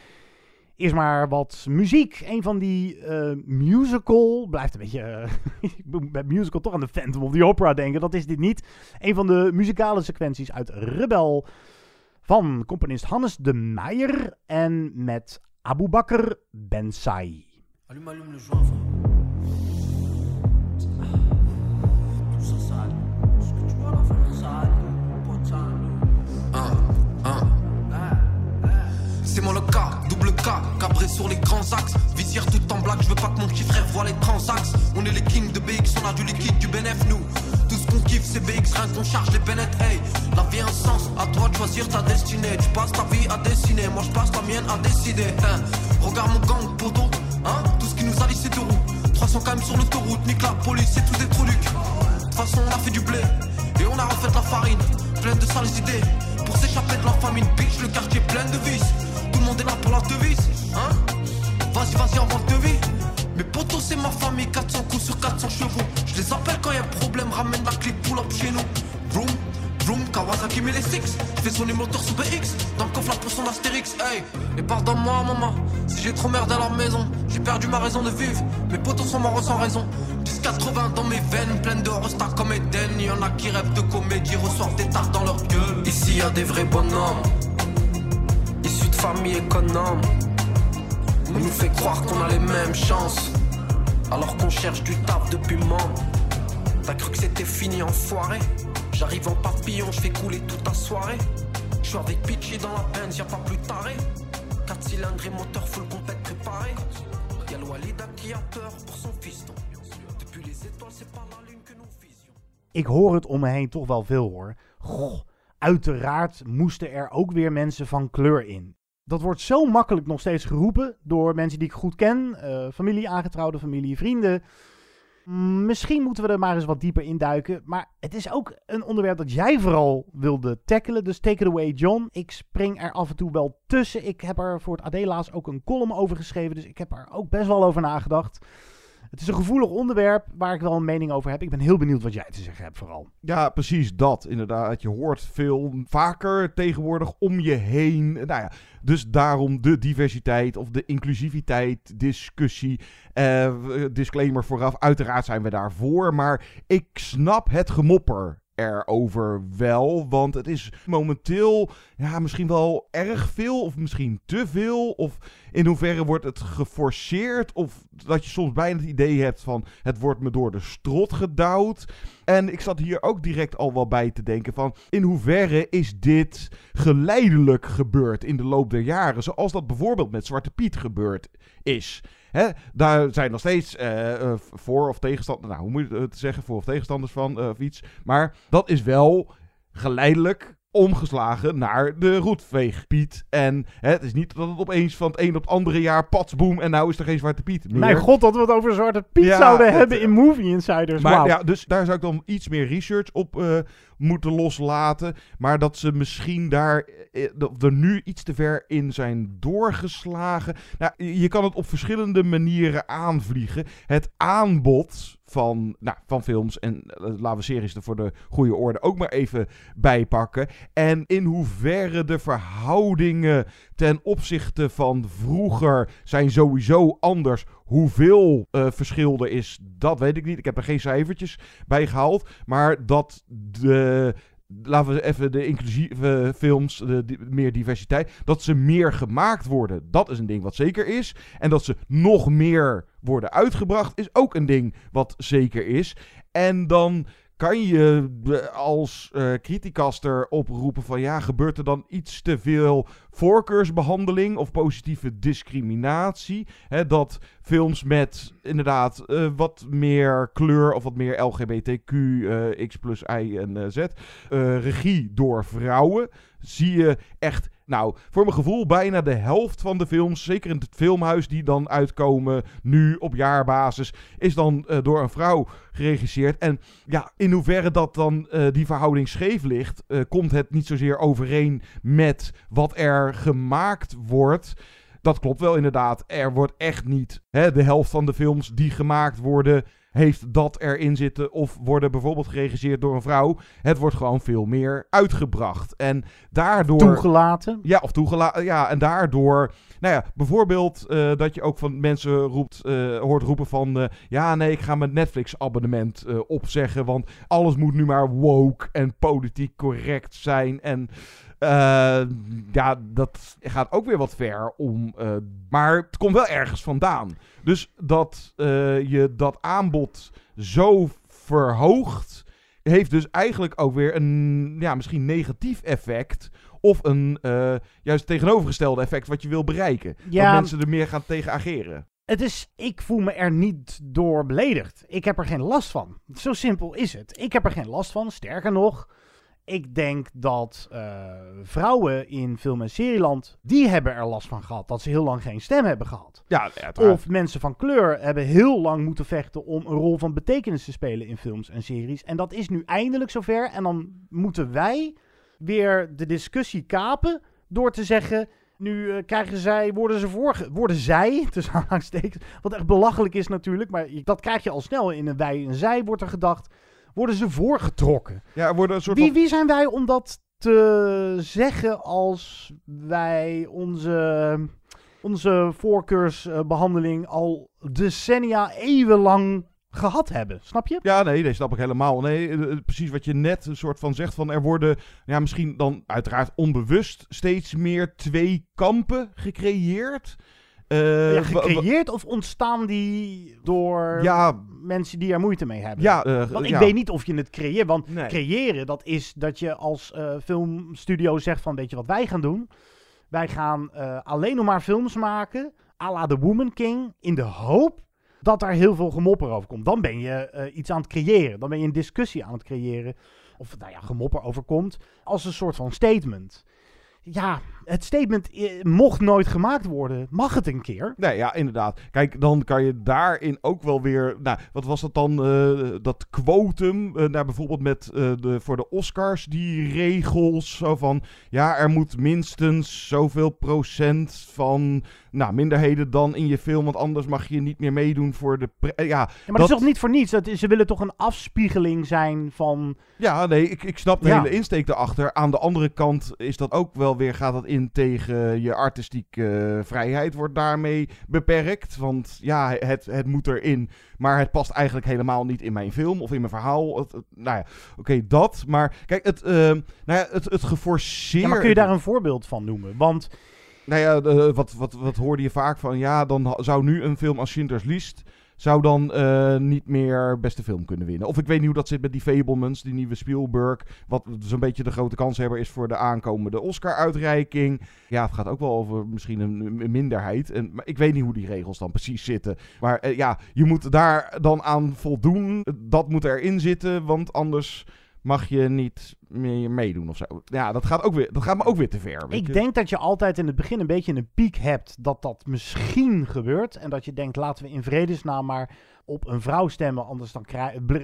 D: Eerst maar wat muziek. Een van die musical. Blijft een beetje. (laughs) ik moet musical toch aan de Phantom of the Opera denken. Dat is dit niet. Een van de muzikale sequenties uit Rebel. Van componist Hannes de Meijer. En met Abu Bakr Bensai.
M: Allume, le joint, frère, sale. Pote sale. C'est moi le cas, double K, cabré sur les grands axes. Visière tout en black, je veux pas que mon petit frère voit les transacts. On est les kings de BX, on a du liquide, du bénéf, nous. Qu'on kiffe ces BX, rien qu'on charge les Bennett, hey. La vie a un sens, à toi de choisir ta destinée. Tu passes ta vie à dessiner, moi je passe la mienne à décider. hein. Regarde mon gang, poteau, hein. Tout ce qui nous allie, c'est deux roues. 300 quand même sur l'autoroute, nique la police, c'est tous des trous De toute façon, on a fait du blé, et on a refait de la farine. Pleine de sales idées, pour s'échapper de la famine. Bitch, le quartier plein de vices. Tout le monde est là pour la devise, hein. Vas-y, vas-y, envoie le devis. Mes potos, c'est ma famille, 400 coups sur 400 chevaux. Je les appelle quand y a problème, ramène la clip, pull up chez nous. Vroom, vroom, Kawasaki met les six. Fait son moteur sous BX, dans le coffre la potion d'Astérix. Hey, et pardonne-moi, maman, si j'ai trop merdé à la maison. J'ai perdu ma raison de vivre, mes potos sont morts sans raison. 10-80 dans mes veines, pleines de rostas comme Eden. Y'en a qui rêvent de comédie, reçoivent des tartes dans leur gueule. Ici y a des vrais bonhommes, issus de familles économes. On nous fait croire qu'on a les mêmes chances, alors qu'on cherche du taf depuis membre. T'as cru que c'était fini, enfoiré J'arrive en papillon, je fais couler toute ta soirée. Je suis avec dans la Benz, y'a pas plus taré. 4 cylindres et moteur full préparé. Y'a le Walida qui a peur pour son fiston. Depuis les étoiles, c'est pas la lune que nous.
D: Ik hoor het om me heen toch wel veel hoor. Uiteraard moesten er ook weer mensen van kleur in. Dat wordt zo makkelijk nog steeds geroepen door mensen die ik goed ken. eh, familie, aangetrouwde familie, vrienden. Mm, Misschien moeten we er maar eens wat dieper induiken. Maar het is ook een onderwerp dat jij vooral wilde tackelen. Dus take it away, John. Ik spring er af en toe wel tussen. Ik heb er voor het Adela's ook een column over geschreven. Dus ik heb er ook best wel over nagedacht. Het is een gevoelig onderwerp waar ik wel een mening over heb. Ik ben heel benieuwd wat jij te zeggen hebt vooral.
C: Ja, precies dat. Inderdaad, je hoort veel vaker tegenwoordig om je heen. Nou ja, dus daarom de diversiteit of de inclusiviteit discussie. Eh, disclaimer vooraf, uiteraard zijn we daarvoor. Maar ik snap het gemopper erover wel. Want het is momenteel ja, misschien wel erg veel of misschien te veel. Of in hoeverre wordt het geforceerd? Of dat je soms bijna het idee hebt van het wordt me door de strot gedouwd. En ik zat hier ook direct al wel bij te denken van in hoeverre is dit geleidelijk gebeurd in de loop der jaren. Zoals dat bijvoorbeeld met Zwarte Piet gebeurd is. Hè, daar zijn nog steeds eh, eh, voor- of tegenstanders, nou hoe moet je het zeggen, voor- of tegenstanders van eh, of iets. Maar dat is wel geleidelijk omgeslagen naar de roetveegpiet. En hè, het is niet dat het opeens van het een op het andere jaar patsboom en nou is er geen Zwarte Piet meer.
D: Mijn god, dat we het over Zwarte Piet
C: Ja,
D: zouden hebben in Movie Insiders.
C: Maar ja, dus daar zou ik dan iets meer research op eh, moeten loslaten. Maar dat ze misschien daar eh, dat er nu iets te ver in zijn doorgeslagen. Nou, je kan het op verschillende manieren aanvliegen. Het aanbod van, nou, van films en eh, laten we series er voor de goede orde ook maar even bijpakken. En in hoeverre de verhoudingen ten opzichte van vroeger zijn sowieso anders. Hoeveel eh, verschil er is, dat weet ik niet. Ik heb er geen cijfertjes bij gehaald. Maar dat de. Laten we even de inclusieve films, de, di- meer diversiteit. Dat ze meer gemaakt worden. Dat is een ding wat zeker is. En dat ze nog meer worden uitgebracht. Is ook een ding wat zeker is. En dan kan je eh, als eh criticaster oproepen van ja, gebeurt er dan iets te veel voorkeursbehandeling of positieve discriminatie? Hè, dat films met inderdaad eh, wat meer kleur of wat meer LGBTQ, eh, X plus I en Z, regie door vrouwen, zie je echt, nou, voor mijn gevoel bijna de helft van de films, zeker in het filmhuis die dan uitkomen nu op jaarbasis, is dan eh, door een vrouw geregisseerd. En ja, in hoeverre dat dan eh, die verhouding scheef ligt, eh, komt het niet zozeer overeen met wat er gemaakt wordt. Dat klopt wel inderdaad. Er wordt echt niet hè, de helft van de films die gemaakt worden, heeft dat erin zitten. Of worden bijvoorbeeld geregisseerd door een vrouw. Het wordt gewoon veel meer uitgebracht. En daardoor.
D: Toegelaten.
C: Ja, of toegelaten. Ja, en daardoor. Nou ja, bijvoorbeeld eh, dat je ook van mensen roept, eh, hoort roepen van. eh, ja, nee, ik ga mijn Netflix-abonnement opzeggen. Want alles moet nu maar woke en politiek correct zijn. En. Eh, ja, dat gaat ook weer wat ver om. eh, maar het komt wel ergens vandaan. Dus dat eh, je dat aanbod zo verhoogt. Heeft dus eigenlijk ook weer een ja, misschien negatief effect. Of een juist tegenovergestelde effect wat je wil bereiken.
D: Ja.
C: Dat mensen er meer gaan tegen ageren.
D: Het is, ik voel me er niet door beledigd. Ik heb er geen last van. Zo simpel is het. Ik heb er geen last van. Sterker nog, ik denk dat uh, vrouwen in film- en serieland, die hebben er last van gehad. Dat ze heel lang geen stem hebben gehad.
C: Ja,
D: of mensen van kleur hebben heel lang moeten vechten om een rol van betekenis te spelen in films en series. En dat is nu eindelijk zover. En dan moeten wij weer de discussie kapen door te zeggen... Nu uh, krijgen zij, worden ze voor, worden zij, (laughs) tussen aanhalingstekens, wat echt belachelijk is natuurlijk, maar dat krijg je al snel in een wij en zij, wordt er gedacht, worden ze voorgetrokken.
C: Ja, worden een soort
D: wie,
C: van...
D: wie zijn wij om dat te zeggen als wij onze, onze voorkeursbehandeling al decennia, eeuwenlang gehad hebben. Snap je?
C: Ja, nee, nee, snap ik helemaal. Nee, uh, precies wat je net een soort van zegt van er worden, ja, misschien dan uiteraard onbewust steeds meer twee kampen gecreëerd.
D: Uh, ja, gecreëerd of ontstaan die door
C: ja,
D: mensen die er moeite mee hebben?
C: Ja, uh,
D: want ik
C: ja.
D: weet niet of je het creëert. Want
C: nee.
D: creëren, dat is dat je als uh, filmstudio zegt van, weet je wat wij gaan doen? Wij gaan alleen nog maar films maken, à la The Woman King, in de hoop dat daar heel veel gemopper over komt. Dan ben je iets aan het creëren. Dan ben je een discussie aan het creëren. Of nou ja, gemopper overkomt. Als een soort van statement. Ja, het statement eh, mocht nooit gemaakt worden. Mag het een keer?
C: Nee, ja, inderdaad. Kijk, dan kan je daarin ook wel weer. Nou, wat was dat dan? Uh, dat quotum. Uh, nou, bijvoorbeeld met uh, de, voor de Oscars, die regels. Zo van. Ja, er moet minstens zoveel procent van. Nou, minderheden dan in je film. Want anders mag je niet meer meedoen voor de. Ja,
D: ja, maar dat, dat is toch niet voor niets? Dat, ze willen toch een afspiegeling zijn van.
C: Ja, nee, ik, ik snap de ja. hele insteek erachter. Aan de andere kant is dat ook wel weer. Gaat dat in tegen je artistieke vrijheid wordt daarmee beperkt. Want ja, het, het moet erin, maar het past eigenlijk helemaal niet in mijn film of in mijn verhaal. Het, het, nou ja, oké, okay, dat. Maar kijk, het, uh, nou ja, het, het geforceerd...
D: Ja, maar kun je daar een voorbeeld van noemen? Want...
C: Nou ja, wat, wat, wat hoorde je vaak van, ja, dan zou nu een film als Schindler's List zou dan uh, niet meer beste film kunnen winnen. Of ik weet niet hoe dat zit met die Fablemans, die nieuwe Spielberg. Wat zo'n beetje de grote kanshebber is voor de aankomende Oscar-uitreiking. Ja, het gaat ook wel over misschien een, minderheid. En, maar ik weet niet hoe die regels dan precies zitten. Maar uh, ja, je moet daar dan aan voldoen. Dat moet erin zitten, want anders mag je niet meer meedoen of zo. Ja, dat gaat, ook weer, dat gaat me ook weer te ver.
D: Ik denk dat je altijd in het begin een beetje een piek hebt dat dat misschien gebeurt. En dat je denkt, laten we in vredesnaam maar op een vrouw stemmen, anders dan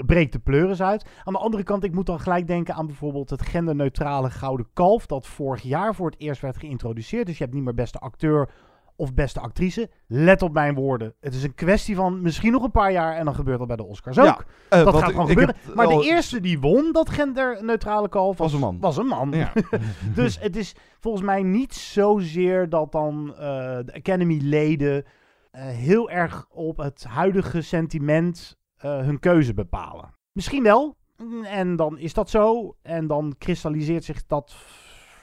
D: breekt de pleuris uit. Aan de andere kant, ik moet dan gelijk denken aan bijvoorbeeld het genderneutrale Gouden Kalf, dat vorig jaar voor het eerst werd geïntroduceerd. Dus je hebt niet meer beste acteur of beste actrice. Let op mijn woorden. Het is een kwestie van misschien nog een paar jaar en dan gebeurt dat bij de Oscars ook.
C: Uh,
D: dat gaat gewoon gebeuren. maar
C: al-
D: de eerste die won dat genderneutrale kalf
C: Was een man.
D: Was een man.
C: Ja. (laughs)
D: dus het is volgens mij niet zozeer dat dan eh, de Academy-leden eh, heel erg op het huidige sentiment eh, hun keuze bepalen. Misschien wel. En dan is dat zo. En dan kristalliseert zich dat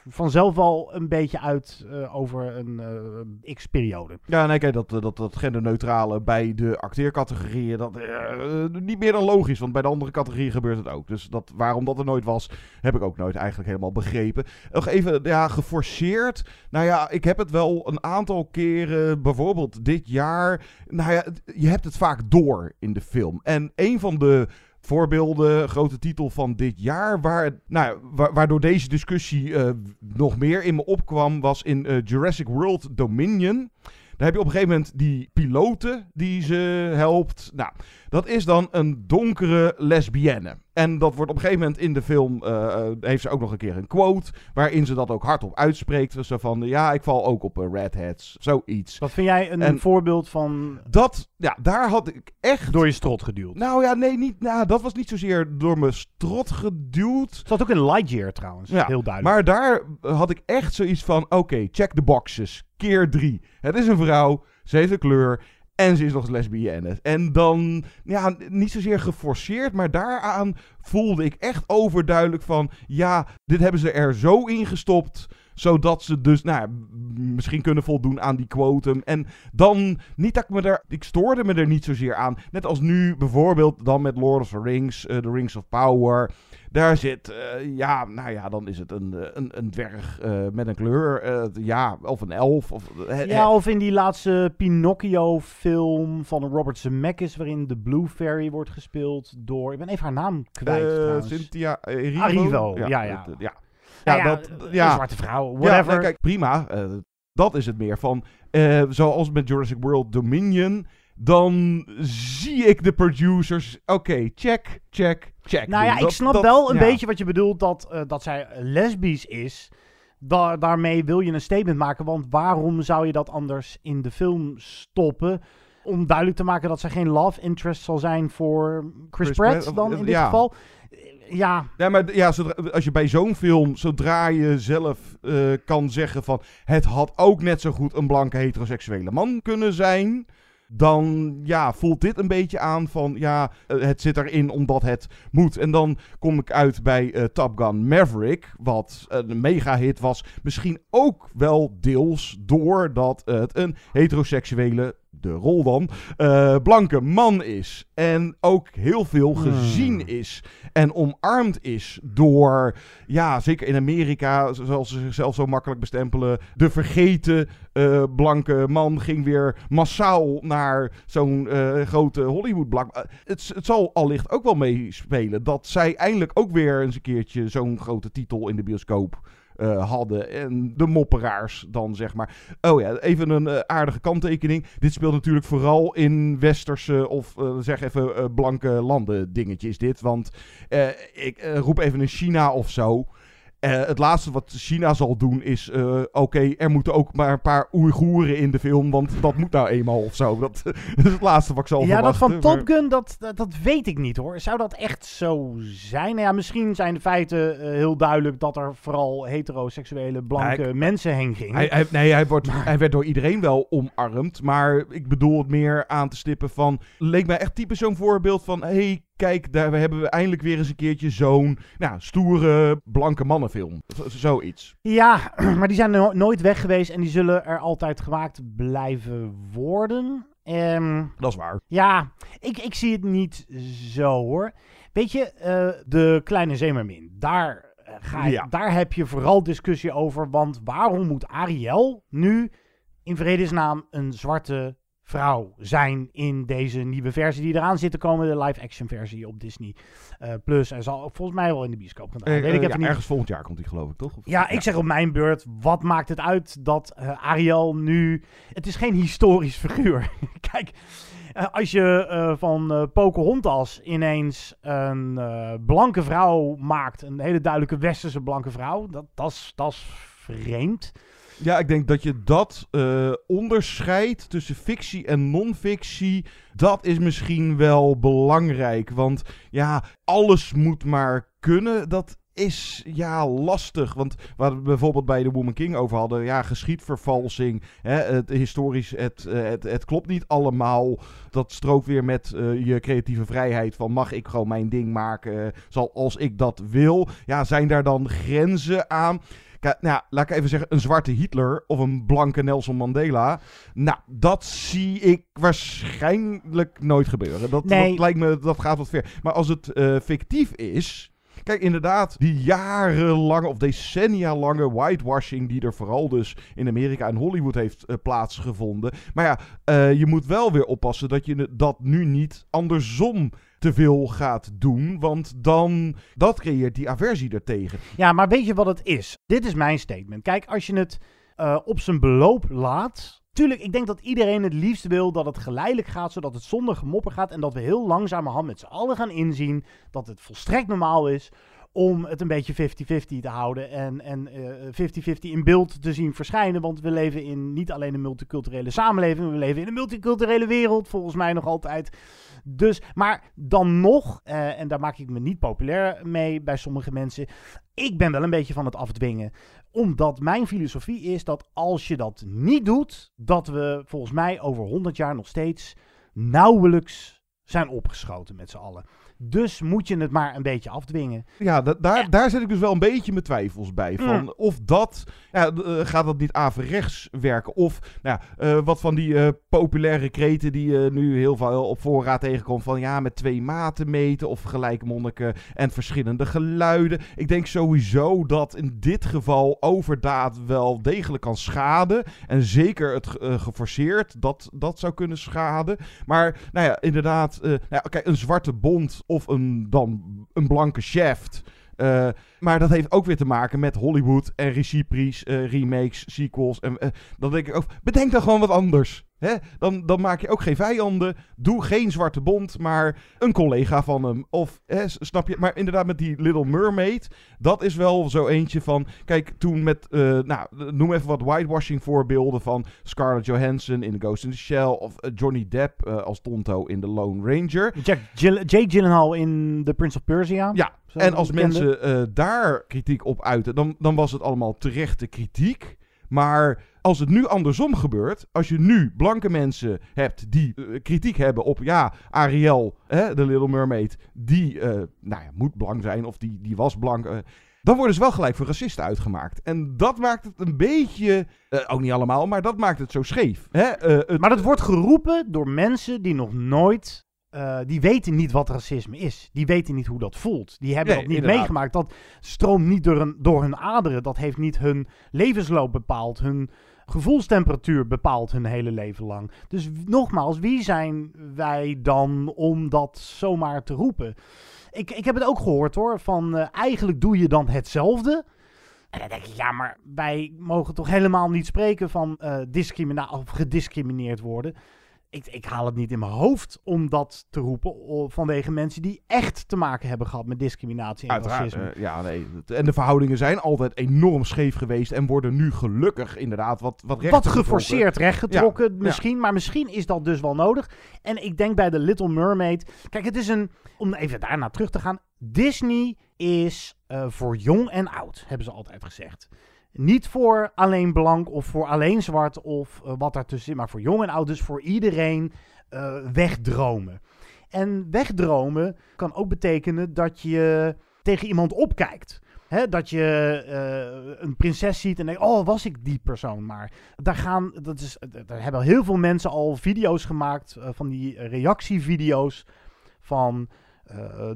D: vanzelf wel een beetje uit eh, over een eh, x-periode.
C: Ja, nee, kijk, dat, dat, dat genderneutrale bij de acteercategorieën, dat eh, niet meer dan logisch, want bij de andere categorieën gebeurt het ook. Dus dat, waarom dat er nooit was, heb ik ook nooit eigenlijk helemaal begrepen. Nog even, ja, geforceerd. Nou ja, ik heb het wel een aantal keren, bijvoorbeeld dit jaar. Nou ja, je hebt het vaak door in de film. En een van de voorbeelden, grote titel van dit jaar, waar, nou, wa waardoor deze discussie uh, nog meer in me opkwam, was in uh, Jurassic World Dominion. Daar heb je op een gegeven moment die piloten die ze helpt. Nou, dat is dan een donkere lesbienne. En dat wordt op een gegeven moment in de film, uh, heeft ze ook nog een keer een quote, waarin ze dat ook hardop uitspreekt. Zo van, ja, ik val ook op uh, redheads, zoiets.
D: Wat vind jij een
C: En
D: voorbeeld van
C: Dat, ja, daar had ik echt...
D: door je strot geduwd?
C: Nou ja, nee, niet, nou, dat was niet zozeer door mijn strot geduwd.
D: Dat ook in Lightyear trouwens,
C: Ja,
D: heel duidelijk.
C: Maar daar had ik echt zoiets van: oké, check de boxes. Keer drie. Het is een vrouw, ze heeft een kleur. En ze is nog lesbienne. En dan, ja, niet zozeer geforceerd, maar daaraan voelde ik echt overduidelijk van: ja, dit hebben ze er zo in gestopt zodat ze dus, nou ja, misschien kunnen voldoen aan die quotum. En dan, niet dat ik me daar, ik stoorde me er niet zozeer aan. Net als nu bijvoorbeeld dan met Lord of the Rings, eh, The Rings of Power. Daar zit, eh, ja, nou ja, dan is het een, eh, een, een dwerg eh, met een kleur. ja, of een elf. Of,
D: Ja, of in die laatste Pinocchio-film van Robert Zemeckis, waarin de Blue Fairy wordt gespeeld door... Ik ben even haar naam kwijt.
C: Cynthia Erivo.
D: Arrivo, ja, ja.
C: ja.
D: Nou
C: Ja,
D: ja,
C: dat, ja.
D: zwarte vrouw,
C: Ja,
D: whatever.
C: nee, kijk, prima. dat is het meer van. zoals met Jurassic World Dominion. Dan zie ik de producers. Oké, check, check, check.
D: Nou ja,
C: doen.
D: ik snap
C: dat-
D: wel een
C: ja.
D: beetje wat je bedoelt dat, eh, dat zij lesbisch is. Da- daarmee wil je een statement maken, want waarom zou je dat anders in de film stoppen? Om duidelijk te maken dat zij geen love interest zal zijn voor Chris,
C: Chris
D: Pratt
C: Pratt,
D: dan
C: of-
D: in dit
C: ja.
D: geval. Ja,
C: Ja, maar ja, zodra, als je bij zo'n film, zodra je zelf eh, kan zeggen van... Het had ook net zo goed een blanke heteroseksuele man kunnen zijn... Dan ja, voelt dit een beetje aan van ja, eh, het zit erin omdat het moet. En dan kom ik uit bij eh, Top Gun Maverick, wat een mega hit was. Misschien ook wel deels doordat het een heteroseksuele, de rol dan, eh, blanke man is. En ook heel veel gezien is en omarmd is door, ja, zeker in Amerika, zoals ze zichzelf zo makkelijk bestempelen, de vergeten eh, blanke man ging weer massaal naar zo'n eh, grote Hollywood blank. Het, het zal allicht ook wel meespelen dat zij eindelijk ook weer eens een keertje zo'n grote titel in de bioscoop eh, hadden. En de mopperaars dan, zeg maar. Oh ja, even een eh, aardige kanttekening. Dit speelt natuurlijk vooral in westerse of eh, zeg even blanke landen dingetjes dit. Want ik roep even een China of zo. Eh, het laatste wat China zal doen is... eh, Oké, er moeten ook maar een paar Oeigoeren in de film... want dat moet nou eenmaal of zo. Dat, (laughs) dat is het laatste wat ik zal
D: ja dat
C: verwachten.
D: van
C: maar-
D: Top Gun, dat, dat, dat weet ik niet hoor. Zou dat echt zo zijn? Nou ja, misschien zijn de feiten eh, heel duidelijk dat er vooral heteroseksuele blanke
C: Hij-
D: mensen heen gingen.
C: Hij, hij- nee, hij, wordt, hij werd door iedereen wel omarmd. Maar ik bedoel het meer aan te stippen van... Leek mij echt typisch zo'n voorbeeld van... hey, kijk, daar hebben we eindelijk weer eens een keertje zo'n... Nou, stoere, blanke mannenfilm. Z- zoiets.
D: Ja, (clears throat) maar die zijn no- nooit weg geweest en die zullen er altijd gemaakt blijven worden. Ehm,
C: Dat is waar.
D: ja, ik, ik zie het niet zo hoor. Weet je, eh, de kleine zeemermin, daar, eh, ga je,
C: Ja.
D: daar heb je vooral discussie over. Want waarom moet Ariel nu in vredesnaam een zwarte vrouw zijn in deze nieuwe versie die eraan zit te komen, de live-action versie op Disney eh, Plus. En zal ook volgens mij wel in de bioscoop gaan.
C: Eh,
D: Weet ik even
C: ja,
D: niet.
C: Ergens volgend jaar komt hij geloof ik, toch? Of-
D: Ja, ik zeg op mijn beurt, wat maakt het uit dat eh, Ariel nu... Het is geen historisch figuur. (laughs) Kijk, als je van Pocahontas ineens een blanke vrouw maakt, een hele duidelijke westerse blanke vrouw, dat dat is- dat is vreemd.
C: Ja, ik denk dat je dat eh, onderscheidt tussen fictie en non-fictie. Dat is misschien wel belangrijk. Want ja, alles moet maar kunnen. Dat is ja lastig. Want waar we bijvoorbeeld bij de Woman King over hadden. Ja, geschiedvervalsing. Hè, het historisch, het, eh, het, klopt niet allemaal. Dat strookt weer met eh, je creatieve vrijheid. Van mag ik gewoon mijn ding maken zoals ik dat wil. Ja, zijn daar dan grenzen aan? Kijk, nou, laat ik even zeggen, een zwarte Hitler of een blanke Nelson Mandela. Nou, dat zie ik waarschijnlijk nooit gebeuren. Dat,
D: Nee.
C: dat lijkt me, dat gaat wat ver. Maar als het eh, fictief is. Kijk, inderdaad, die jarenlange of decennia lange whitewashing die er vooral dus in Amerika en Hollywood heeft eh, plaatsgevonden. Maar ja, eh, je moet wel weer oppassen dat je dat nu niet andersom te veel gaat doen. Want dan, dat creëert die aversie ertegen.
D: Ja, maar weet je wat het is? Dit is mijn statement. Kijk, als je het eh, op zijn beloop laat. Tuurlijk, ik denk dat iedereen het liefst wil dat het geleidelijk gaat, zodat het zonder gemopper gaat. En dat we heel langzamerhand met z'n allen gaan inzien dat het volstrekt normaal is om het een beetje 50-50 te houden. En, en eh, 50-50 in beeld te zien verschijnen. Want we leven in niet alleen een multiculturele samenleving, we leven in een multiculturele wereld, volgens mij nog altijd. Dus, maar dan nog, eh, en daar maak ik me niet populair mee bij sommige mensen. Ik ben wel een beetje van het afdwingen. Omdat mijn filosofie is dat als je dat niet doet, dat we volgens mij over 100 jaar nog steeds nauwelijks zijn opgeschoten met z'n allen. Dus moet je het maar een beetje afdwingen.
C: Ja, da- daar, daar zit ik dus wel een beetje mijn twijfels bij. Van
D: Mm.
C: Of dat, ja, eh, gaat dat niet averechts werken? Of nou ja, eh, wat van die eh, populaire kreten die je nu heel veel op voorraad tegenkomt. Van ja, met twee maten meten of gelijkmonniken en verschillende geluiden. Ik denk sowieso dat in dit geval overdaad wel degelijk kan schaden. En zeker het ge- geforceerd, dat, dat zou kunnen schaden. Maar nou ja, inderdaad, nou ja, kijk, een zwarte bont of een, dan een blanke shaft. Eh, maar dat heeft ook weer te maken met Hollywood en regieprix, eh, remakes, sequels. En eh, dan denk ik ook, bedenk dan gewoon wat anders. Hè? Dan, dan maak je ook geen vijanden. Doe geen zwarte bond, maar een collega van hem. Of, hè, snap je? Maar inderdaad, met die Little Mermaid, dat is wel zo eentje van... Kijk, toen met, eh, nou, noem even wat whitewashing voorbeelden van Scarlett Johansson in The Ghost in the Shell. Of eh, Johnny Depp eh, als Tonto in The Lone Ranger.
D: Jack Gill- Jake Gyllenhaal in The Prince of Persia.
C: Ja, en als
D: bekende.
C: mensen daar kritiek op uiten, dan, dan was het allemaal terechte kritiek. Maar als het nu andersom gebeurt, als je nu blanke mensen hebt die eh, kritiek hebben op, ja, Ariel, hè, de Little Mermaid, die eh, nou ja, moet blank zijn of die, die was blank. eh, dan worden ze wel gelijk voor racisten uitgemaakt. En dat maakt het een beetje, eh, ook niet allemaal, maar dat maakt het zo scheef. Hè? het-
D: Maar dat wordt geroepen door mensen die nog nooit. die weten niet wat racisme is. Die weten niet hoe dat voelt. Die hebben
C: Nee,
D: dat niet
C: inderdaad.
D: meegemaakt. Dat stroomt niet door, hun door hun aderen. Dat heeft niet hun levensloop bepaald. Hun gevoelstemperatuur bepaalt hun hele leven lang. Dus nogmaals, wie zijn wij dan om dat zomaar te roepen? Ik, ik heb het ook gehoord hoor. Van eh, eigenlijk doe je dan hetzelfde. En dan denk ik, ja, maar wij mogen toch helemaal niet spreken van discrimina of gediscrimineerd worden. Ik, ik haal het niet in mijn hoofd om dat te roepen vanwege mensen die echt te maken hebben gehad met discriminatie en
C: Uiteraard,
D: racisme.
C: eh, ja, nee. En de verhoudingen zijn altijd enorm scheef geweest en worden nu gelukkig inderdaad wat, wat
D: Wat geforceerd rechtgetrokken
C: Ja,
D: misschien, maar misschien is dat dus wel nodig. En ik denk bij The Little Mermaid... Kijk, het is een... Om even daarna terug te gaan. Disney is eh, voor jong en oud, hebben ze altijd gezegd. Niet voor alleen blank of voor alleen zwart of eh, wat daartussen zit, maar voor jong en oud. Dus voor iedereen eh, wegdromen. En wegdromen kan ook betekenen dat je tegen iemand opkijkt. Dat je eh, een prinses ziet en denkt, oh, was ik die persoon maar. Daar, gaan, dat is, daar hebben heel veel mensen al video's gemaakt, van die reactievideo's van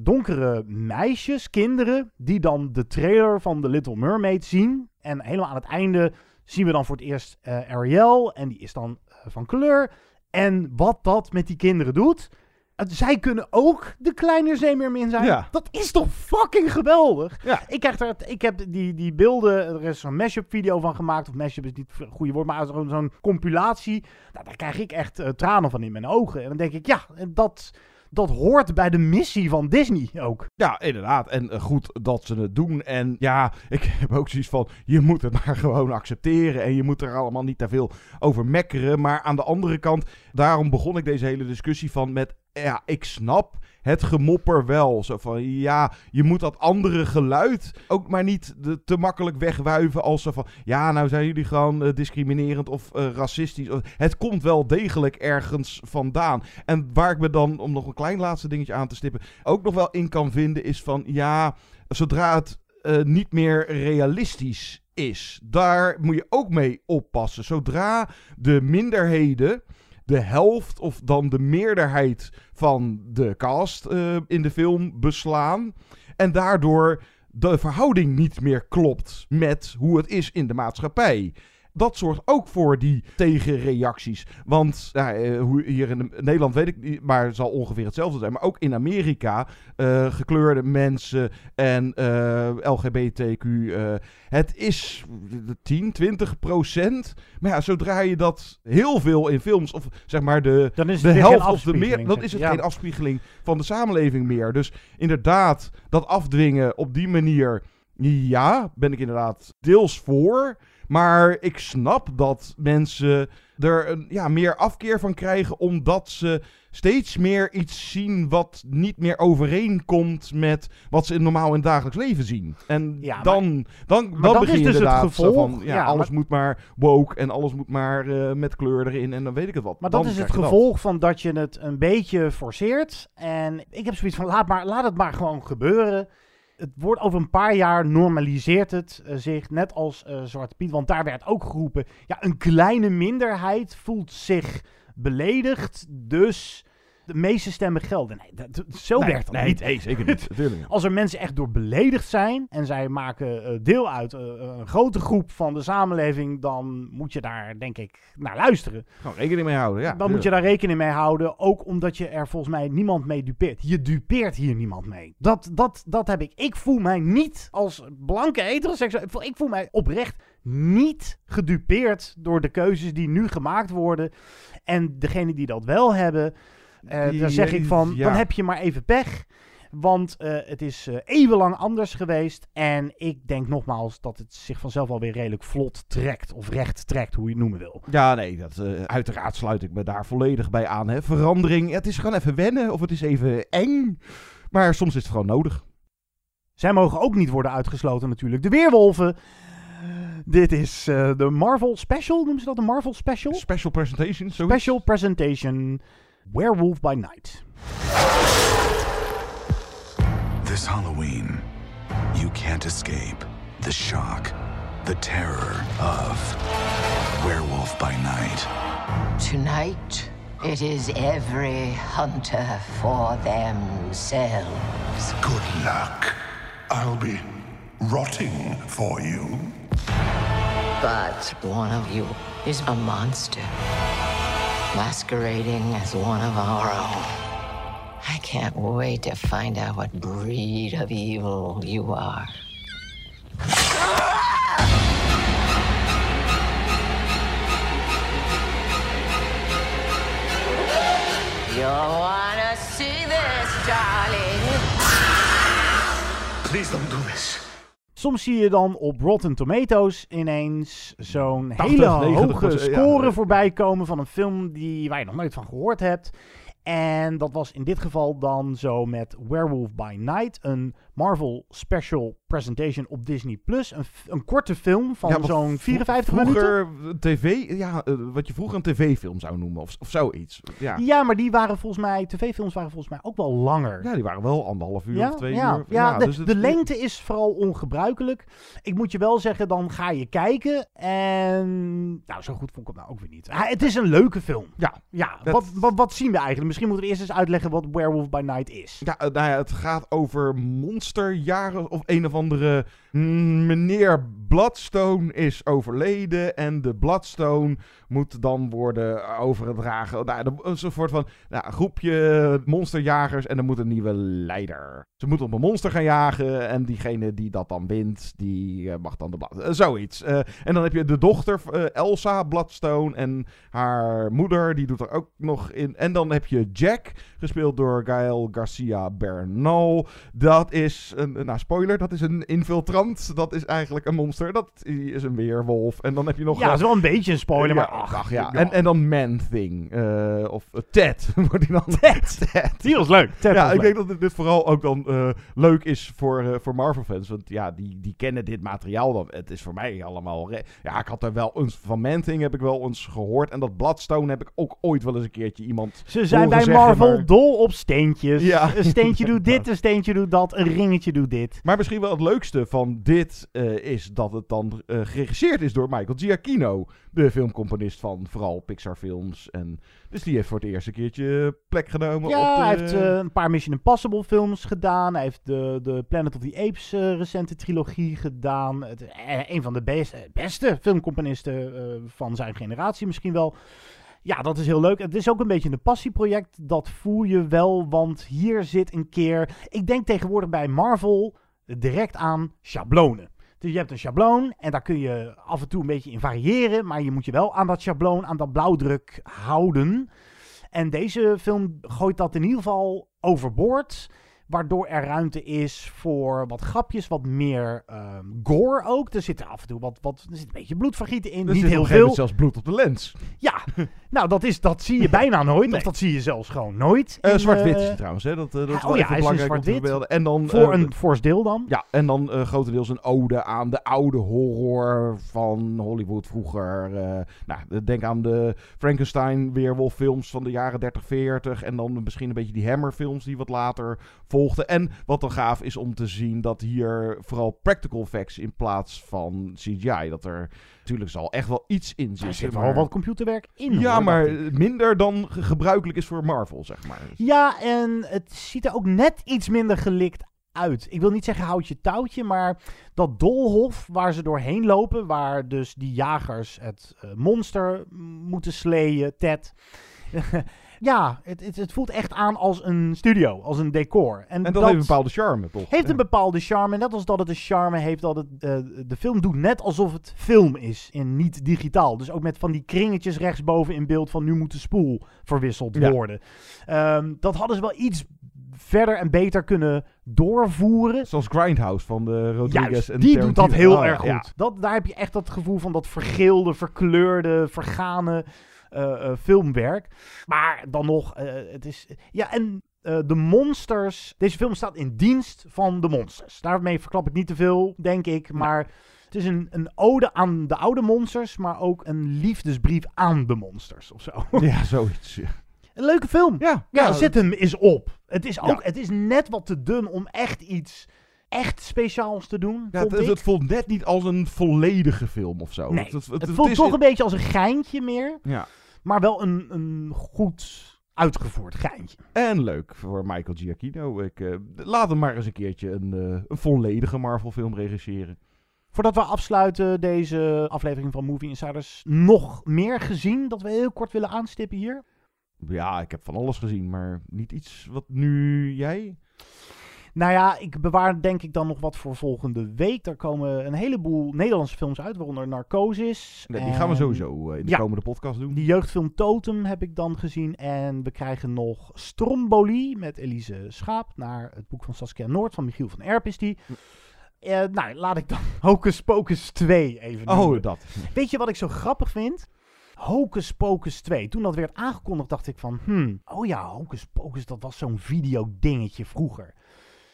D: donkere meisjes, kinderen, die dan de trailer van The Little Mermaid zien. En helemaal aan het einde zien we dan voor het eerst eh, Ariel en die is dan eh, van kleur. En wat dat met die kinderen doet... Zij kunnen ook de kleine zeemeermin zijn.
C: Ja.
D: Dat is toch fucking geweldig?
C: Ja.
D: Ik, krijg er, ik heb die, die beelden, er is zo'n mashup video van gemaakt. Of mashup is niet het goede woord, maar zo'n compilatie. Nou, daar krijg ik echt eh, tranen van in mijn ogen. En dan denk ik, ja, en dat, dat hoort bij de missie van Disney ook.
C: Ja, inderdaad. En eh, goed dat ze het doen. En ja, ik (laughs) heb ook zoiets van, je moet het (laughs) maar gewoon accepteren. En je moet er allemaal niet te veel over mekkeren. Maar aan de andere kant, daarom begon ik deze hele discussie van met, ja, ik snap het gemopper wel. Zo van, ja, je moet dat andere geluid ook maar niet te makkelijk wegwuiven als zo van, ja, nou zijn jullie gewoon eh, discriminerend of eh, racistisch. Het komt wel degelijk ergens vandaan. En waar ik me dan, om nog een klein laatste dingetje aan te stippen, ook nog wel in kan vinden is van, ja, zodra het eh, niet meer realistisch is, daar moet je ook mee oppassen. Zodra de minderheden de helft of dan de meerderheid van de cast eh, in de film beslaan. En daardoor de verhouding niet meer klopt met hoe het is in de maatschappij. Dat zorgt ook voor die tegenreacties. Want ja, eh, hier in Nederland weet ik niet, maar het zal ongeveer hetzelfde zijn. Maar ook in Amerika, eh, gekleurde mensen en eh, LGBTQ. het is 10, 20 procent. Maar ja, zodra je dat heel veel in films, of zeg maar de,
D: Dan is het
C: de helft of de meer, dan is het
D: Ja.
C: geen afspiegeling van de samenleving meer. Dus inderdaad, dat afdwingen op die manier, ja, ben ik inderdaad deels voor. Maar ik snap dat mensen er een, ja, meer afkeer van krijgen, omdat ze steeds meer iets zien wat niet meer overeenkomt met wat ze in normaal in dagelijks leven zien. En
D: Ja, maar-
C: dan, dan, dan
D: dat
C: begin
D: is
C: je
D: dus het
C: inderdaad
D: gevolg.
C: van, ja,
D: Ja,
C: alles
D: maar-
C: moet maar woke en alles moet maar eh, met kleur erin en dan weet ik het wat.
D: Maar
C: Dan
D: dat is het gevolg van dat je het een beetje forceert. En ik heb zoiets van, laat, maar, laat het maar gewoon gebeuren. Het wordt over een paar jaar normaliseert het eh, zich, net als eh, Zwarte Piet. Want daar werd ook geroepen, ja, een kleine minderheid voelt zich beledigd, dus de meeste stemmen gelden. Nee, dat, zo
C: Nee,
D: werkt dat
C: nee,
D: niet.
C: nee, zeker (laughs) niet.
D: Als er mensen echt door beledigd zijn en zij maken eh, deel uit eh, een grote groep van de samenleving, dan moet je daar denk ik naar luisteren.
C: Gewoon rekening mee houden, ja.
D: Dan moet je daar rekening mee houden. Ook omdat je er volgens mij niemand mee dupeert. Je dupeert hier niemand mee. Dat, dat, dat heb ik. Ik voel mij niet als blanke heteroseksueel. ik voel- Ik voel mij oprecht niet gedupeerd door de keuzes die nu gemaakt worden. En degene die dat wel hebben,
C: Die-
D: daar zeg ik van,
C: ja.
D: dan heb je maar even pech. Want eh, het is eh, eeuwenlang anders geweest. En ik denk nogmaals dat het zich vanzelf alweer redelijk vlot trekt. Of recht trekt, hoe je het noemen wil.
C: Ja, nee, dat, uiteraard sluit ik me daar volledig bij aan. Hè. Verandering, het is gewoon even wennen of het is even eng. Maar soms is het gewoon nodig.
D: Zij mogen ook niet worden uitgesloten natuurlijk. De Weerwolven. Dit is de Marvel Special. Noemen ze dat een Marvel Special?
C: Special presentation, zoiets.
D: Special Presentation. Werewolf by Night.
O: This Halloween, you can't escape the shock, the terror of Werewolf by Night.
P: Tonight, it is every hunter for themselves.
H: Good luck. I'll be rotting for you.
P: But one of you is a monster, masquerading as one of our own. I can't wait to find out what breed of evil you are. You wanna see this, darling?
H: Please don't do this.
D: Soms zie je dan op Rotten Tomatoes ineens zo'n
C: 80,
D: hele
C: 90%,
D: hoge
C: ja.
D: score voorbij komen van een film die, waar je nog nooit van gehoord hebt. En dat was in dit geval dan zo met Werewolf by Night, een Marvel Special Presentation op Disney Plus. Een, een korte film van
C: Ja,
D: zo'n
C: vro-
D: 54 minuten.
C: tv, ja, eh, wat je vroeger een tv-film zou noemen of, of zoiets. Ja.
D: Ja, maar die waren volgens mij, tv-films waren volgens mij ook wel langer.
C: ja, die waren wel anderhalf uur
D: Ja,
C: of twee
D: ja,
C: uur.
D: ja, de,
C: dus het-
D: de lengte is vooral ongebruikelijk. Ik moet je wel zeggen, dan ga je kijken. En nou, zo goed vond ik het nou ook weer niet. Ah, het is een leuke film.
C: Ja,
D: Ja,
C: dat-
D: wat, wat, wat zien we eigenlijk? Misschien moeten we eerst eens uitleggen wat Werewolf by Night is.
C: Ja, eh, nou ja, het gaat over monsterjaren of een of andere meneer Bloodstone is overleden en de Bloodstone moet dan worden overgedragen. Nou, een soort van nou, groepje monsterjagers en er moet een nieuwe leider. Ze moeten op een monster gaan jagen en diegene die dat dan wint, die eh, mag dan de blad. eh, zoiets. Eh, en dan heb je de dochter Elsa Bloodstone en haar moeder, die doet er ook nog in. En dan heb je Jack, gespeeld door Gael Garcia Bernal. Dat is een, nou spoiler, dat is een infiltrant. Dat is eigenlijk een monster. Dat is een weerwolf. En dan heb je nog...
D: Ja, dat is wel een beetje een spoiler, maar ach,
C: ach, ja. En, en dan Man-Thing. eh, of eh, Ted. (laughs) Wordt die dan (laughs) Ted.
D: Die was leuk. Ted
C: ja,
D: was
C: ik
D: leuk.
C: denk dat dit vooral ook dan eh, leuk is voor, eh, voor Marvel-fans. Want ja, die, die kennen dit materiaal dan. Het is voor mij allemaal... Ja, ik had er wel eens... Van Man-Thing heb ik wel eens gehoord. En dat Bloodstone heb ik ook ooit wel eens een keertje iemand
D: Ze zijn bij
C: zeggen,
D: Marvel
C: maar-
D: dol op steentjes.
C: Ja.
D: Een steentje doet (laughs) dit, een steentje doet dat, een ringetje doet dit.
C: Maar misschien wel het leukste van dit eh, is dat het dan eh, geregisseerd is door Michael Giacchino. De filmcomponist van vooral Pixar films. En, dus die heeft voor het eerste keertje plek genomen
D: Ja,
C: op de...
D: hij heeft eh, een paar Mission Impossible films gedaan. Hij heeft de, de Planet of the Apes recente trilogie gedaan. Het, een van de beste, beste filmcomponisten van zijn generatie misschien wel. Ja, dat is heel leuk. Het is ook een beetje een passieproject. Dat voel je wel, want hier zit een keer... Ik denk tegenwoordig bij Marvel direct aan schablonen. Dus je hebt een schabloon en daar kun je af en toe een beetje in variëren. Maar je moet je wel aan dat schabloon, aan dat blauwdruk houden. En deze film gooit dat in ieder geval overboord. Waardoor er ruimte is voor wat grapjes, wat meer ehm, gore ook. Er zit af en toe wat, wat er zit een beetje bloedvergieten in.
C: Er
D: niet heel veel.
C: zelfs bloed op de lens.
D: Ja, nou dat, is, dat zie je (laughs) bijna nooit.
C: Nee.
D: Of dat zie je zelfs gewoon nooit.
C: Eh, Zwart-wit
D: eh,
C: is het trouwens, hè? Dat, eh, dat is
D: oh
C: wel
D: ja,
C: even belangrijk om te. En dan,
D: Voor
C: eh,
D: een fors deel dan.
C: Ja, en dan eh, grotendeels een ode aan de oude horror van Hollywood vroeger. eh, nou, denk aan de Frankenstein weerwolffilms van de jaren 30, 40. En dan misschien een beetje die Hammer-films die wat later volgden. En wat dan gaaf is om te zien dat hier vooral practical effects in plaats van CGI. Dat er natuurlijk zal echt wel iets in
D: Er
C: zitten.
D: zit wel wat computerwerk in.
C: Ja,
D: hoor,
C: maar minder dan ge- gebruikelijk is voor Marvel, zeg maar.
D: Ja, en het ziet er ook net iets minder gelikt uit. Ik wil niet zeggen houd je touwtje, maar dat doolhof waar ze doorheen lopen, waar dus die jagers het eh, monster moeten sleeën, Ted. (laughs) ja, het, het, het voelt echt aan als een studio, als een decor.
C: En dat, heeft een bepaalde charme, toch?
D: heeft een bepaalde charme. Net als dat het een charme heeft dat het, eh, de film doet net alsof het film is en niet digitaal. Dus ook met van die kringetjes rechtsboven in beeld van nu moet de spoel verwisseld
C: Ja.
D: worden. Ehm, dat hadden ze wel iets verder en beter kunnen doorvoeren.
C: Zoals Grindhouse van de Rodriguez
D: Juist,
C: en
D: die doet dat heel
C: Oh,
D: erg goed.
C: ja.
D: Dat, daar heb je echt dat gevoel van dat vergeelde, verkleurde, vergane filmwerk. Maar dan nog, eh, het is... Ja, en eh, de monsters... Deze film staat in dienst van de monsters. Daarmee verklap ik niet te veel, denk ik. Maar het is een, een ode aan de oude monsters, maar ook een liefdesbrief aan de monsters of zo. (laughs)
C: Ja, zoiets. ja.
D: Een leuke film.
C: Ja,
D: Ja,
C: ja,
D: zet hem eens op. Het is, ook, het is net wat te dun om echt iets echt speciaals te doen.
C: Ja, het, voelt net niet als een volledige film of zo.
D: Nee,
C: het,
D: het, voelt toch een beetje als een geintje meer.
C: Ja.
D: Maar wel een, een goed uitgevoerd geintje.
C: En leuk voor Michael Giacchino. Ik, eh, laat hem maar eens een keertje een, eh, een volledige Marvel film regisseren.
D: Voordat we afsluiten deze aflevering van Movie Insiders, nog meer gezien dat we heel kort willen aanstippen hier?
C: Ja, ik heb van alles gezien, maar niet iets wat nu jij...
D: Nou ja, ik bewaar denk ik dan nog wat voor volgende week. Daar komen een heleboel Nederlandse films uit, waaronder Narcosis.
C: Nee, die gaan we
D: En-
C: sowieso eh, in de
D: Ja.
C: komende podcast doen.
D: Die jeugdfilm Totem heb ik dan gezien. En we krijgen nog Stromboli met Elise Schaap. Naar het boek van Saskia Noord van Michiel van Erp is die. Eh, nou, laat ik dan (laughs) Hocus Pocus 2 even
C: Oh,
D: noemen.
C: dat.
D: Weet je wat ik zo grappig vind? Hocus Pocus 2. Toen dat werd aangekondigd dacht ik van... Hmm, oh ja, Hocus Pocus, dat was zo'n videodingetje vroeger.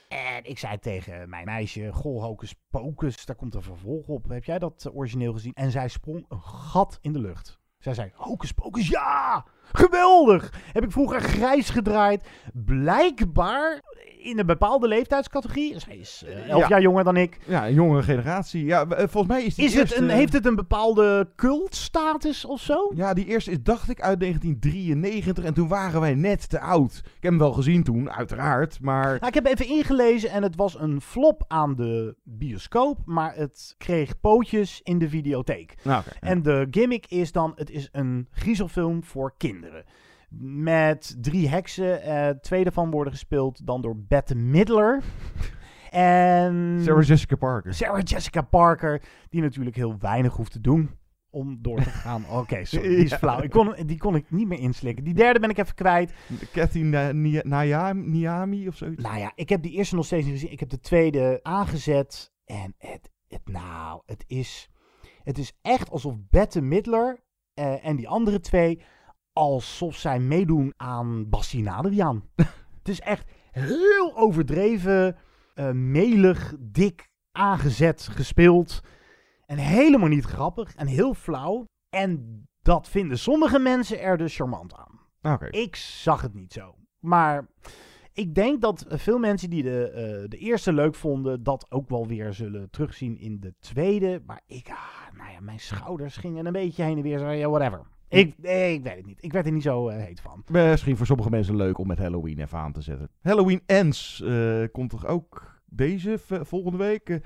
D: En ik zei tegen mijn meisje, goh, Hocus Pocus, daar komt een vervolg op. Heb jij dat eh, origineel gezien? En zij sprong een gat in de lucht. Zij zei, Hocus Pocus, ja! Geweldig! Heb ik vroeger grijs gedraaid. Blijkbaar in een bepaalde leeftijdscategorie. Zij is eh, elf
C: Ja.
D: jaar jonger dan ik.
C: Ja, een jongere generatie. Ja, eh, volgens mij is die
D: Is het een, heeft het een bepaalde cultstatus of zo?
C: Ja, die eerste is, dacht ik, uit 1993. En toen waren wij net te oud. Ik heb hem wel gezien toen, uiteraard. Maar
D: Nou, ik heb even ingelezen en het was een flop aan de bioscoop, maar het kreeg pootjes in de videotheek.
C: Nou, ja.
D: En de gimmick is dan, het is een griezelfilm voor kinderen. Met drie heksen. eh, twee daarvan worden gespeeld dan door Bette Midler. (laughs) En
C: Sarah Jessica Parker.
D: Sarah Jessica Parker, die natuurlijk heel weinig hoeft te doen om door te gaan. (laughs) Oké, sorry, die is
C: Ja.
D: flauw. Ik kon, die kon ik niet meer inslikken. Die derde ben ik even kwijt.
C: Kathy Na- Niami of zoiets.
D: Nou ja, ik heb die eerste nog steeds niet gezien. Ik heb de tweede aangezet. En het, het nou, het is, het is echt alsof Bette Midler eh, en die andere twee... alsof zij meedoen aan Bastien Adriaan. (laughs) het is echt heel overdreven, eh, melig, dik aangezet, gespeeld. En helemaal niet grappig en heel flauw. En dat vinden sommige mensen er dus charmant aan. Ik zag het niet zo. Maar ik denk dat eh, veel mensen die de, eh, de eerste leuk vonden, dat ook wel weer zullen terugzien in de tweede. Maar ik, ah, nou ja, mijn schouders gingen een beetje heen en weer. Zo, ja, whatever. Ik, nee, ik weet het niet. Ik werd er niet zo eh, heet van.
C: Misschien voor sommige mensen leuk om met Halloween even aan te zetten. Halloween Ends eh, komt toch ook deze volgende week? Eh,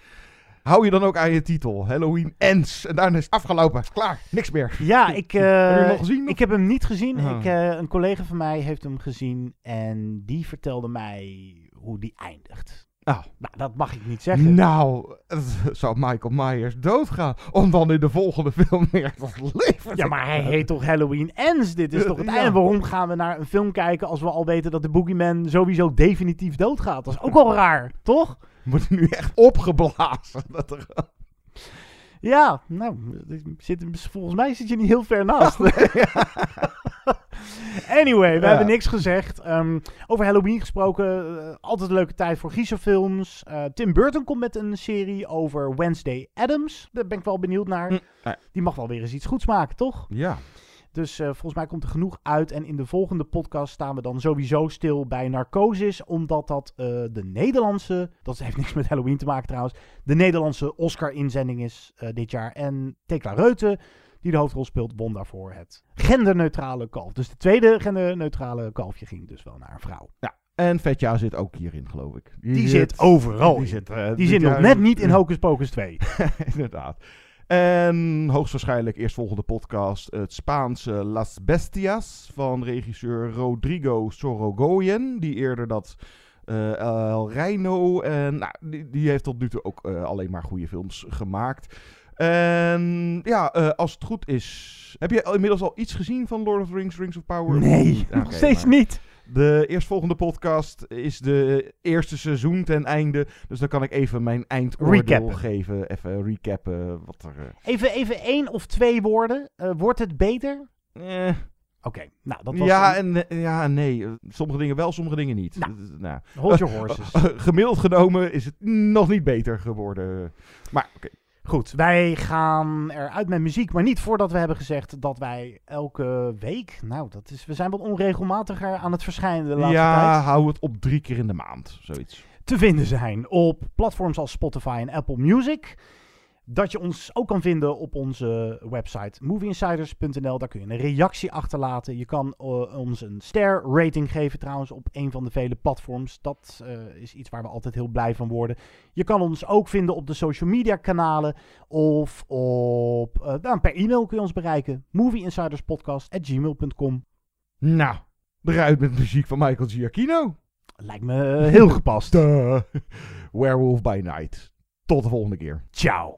C: hou je dan ook aan je titel. Halloween Ends. En daarna is het afgelopen. Klaar. Niks meer.
D: Ja, (laughs) ik, eh,
C: Heb je hem gezien?
D: ik heb hem niet gezien.
C: Ah.
D: Ik, eh, een collega van mij heeft hem gezien en die vertelde mij hoe die eindigt.
C: Nou,
D: Nou, dat mag ik niet zeggen.
C: nou, (laughs) zou Michael Myers doodgaan om dan in de volgende film weer (laughs) tot leven
D: Ja, maar hij heet toch Halloween Ends? Dit is toch het
C: Ja.
D: einde? Waarom gaan we naar een film kijken als we al weten dat de Boogeyman sowieso definitief doodgaat? Dat is ook wel raar, toch?
C: Wordt nu echt opgeblazen. Dat er...
D: Ja, nou, zit, volgens mij zit je niet heel ver naast. (laughs) anyway, we
C: Ja.
D: hebben niks gezegd. Ehm, over Halloween gesproken, eh, altijd een leuke tijd voor Gieselfilms. Eh Tim Burton komt met een serie over Wednesday Adams. Daar ben ik wel benieuwd naar.
C: Hm.
D: Die mag wel weer eens iets goeds maken, toch?
C: Ja.
D: Dus eh, volgens mij komt er genoeg uit. En in de volgende podcast staan we dan sowieso stil bij Narcosis. Omdat dat eh, de Nederlandse. Dat heeft niks met Halloween te maken trouwens. De Nederlandse Oscar-inzending is eh, dit jaar. En Tekla Reuten, die de hoofdrol speelt, won daarvoor het genderneutrale kalf. Dus de tweede genderneutrale kalfje ging dus wel naar een vrouw.
C: ja. En Vetja zit ook hierin, geloof ik.
D: Die, zit overal.
C: Die
D: in.
C: zit,
D: die zit nog net niet in Hocus Pocus 2. (laughs)
C: Inderdaad. En hoogstwaarschijnlijk eerstvolgende podcast het Spaanse Las Bestias van regisseur Rodrigo Sorogoyen. Die eerder dat eh, El Reino en nou, die, die heeft tot nu toe ook eh, alleen maar goede films gemaakt. En ja, eh, als het goed is, heb je inmiddels al iets gezien van Lord of the Rings, Rings of Power?
D: Nee,
C: Oké,
D: nog steeds
C: maar-
D: niet.
C: De eerstvolgende podcast is de eerste seizoen ten einde. Dus dan kan ik even mijn eindoordeel geven. Even recappen wat er... eh,
D: Even, even één of twee woorden. Eh, wordt het beter?
C: eh,
D: Oké, nou dat was...
C: ja, en, eh, ja nee. Sommige dingen wel, sommige dingen niet.
D: Nou,
C: Eh, nou.
D: hold (laughs) your horses.
C: Gemiddeld genomen is het nog niet beter geworden. Maar oké.
D: Goed, wij gaan eruit met muziek, maar niet voordat we hebben gezegd dat wij elke week, nou, dat is, we zijn wat onregelmatiger aan het verschijnen de laatste
C: Ja,
D: tijd,
C: hou het op drie keer in de maand. Zoiets.
D: te vinden zijn op platforms als Spotify en Apple Music. Dat je ons ook kan vinden op onze website movieinsiders.nl. Daar kun je een reactie achterlaten. Je kan eh, ons een ster rating geven trouwens op een van de vele platforms. Dat eh, is iets waar we altijd heel blij van worden. Je kan ons ook vinden op de social media kanalen of op, nou, per e-mail kun je ons bereiken. movieinsiderspodcast.gmail.com
C: Nou, eruit met muziek van Michael Giacchino.
D: Lijkt me heel (laughs) gepast.
C: Werewolf by Night. Tot de volgende keer.
D: Ciao.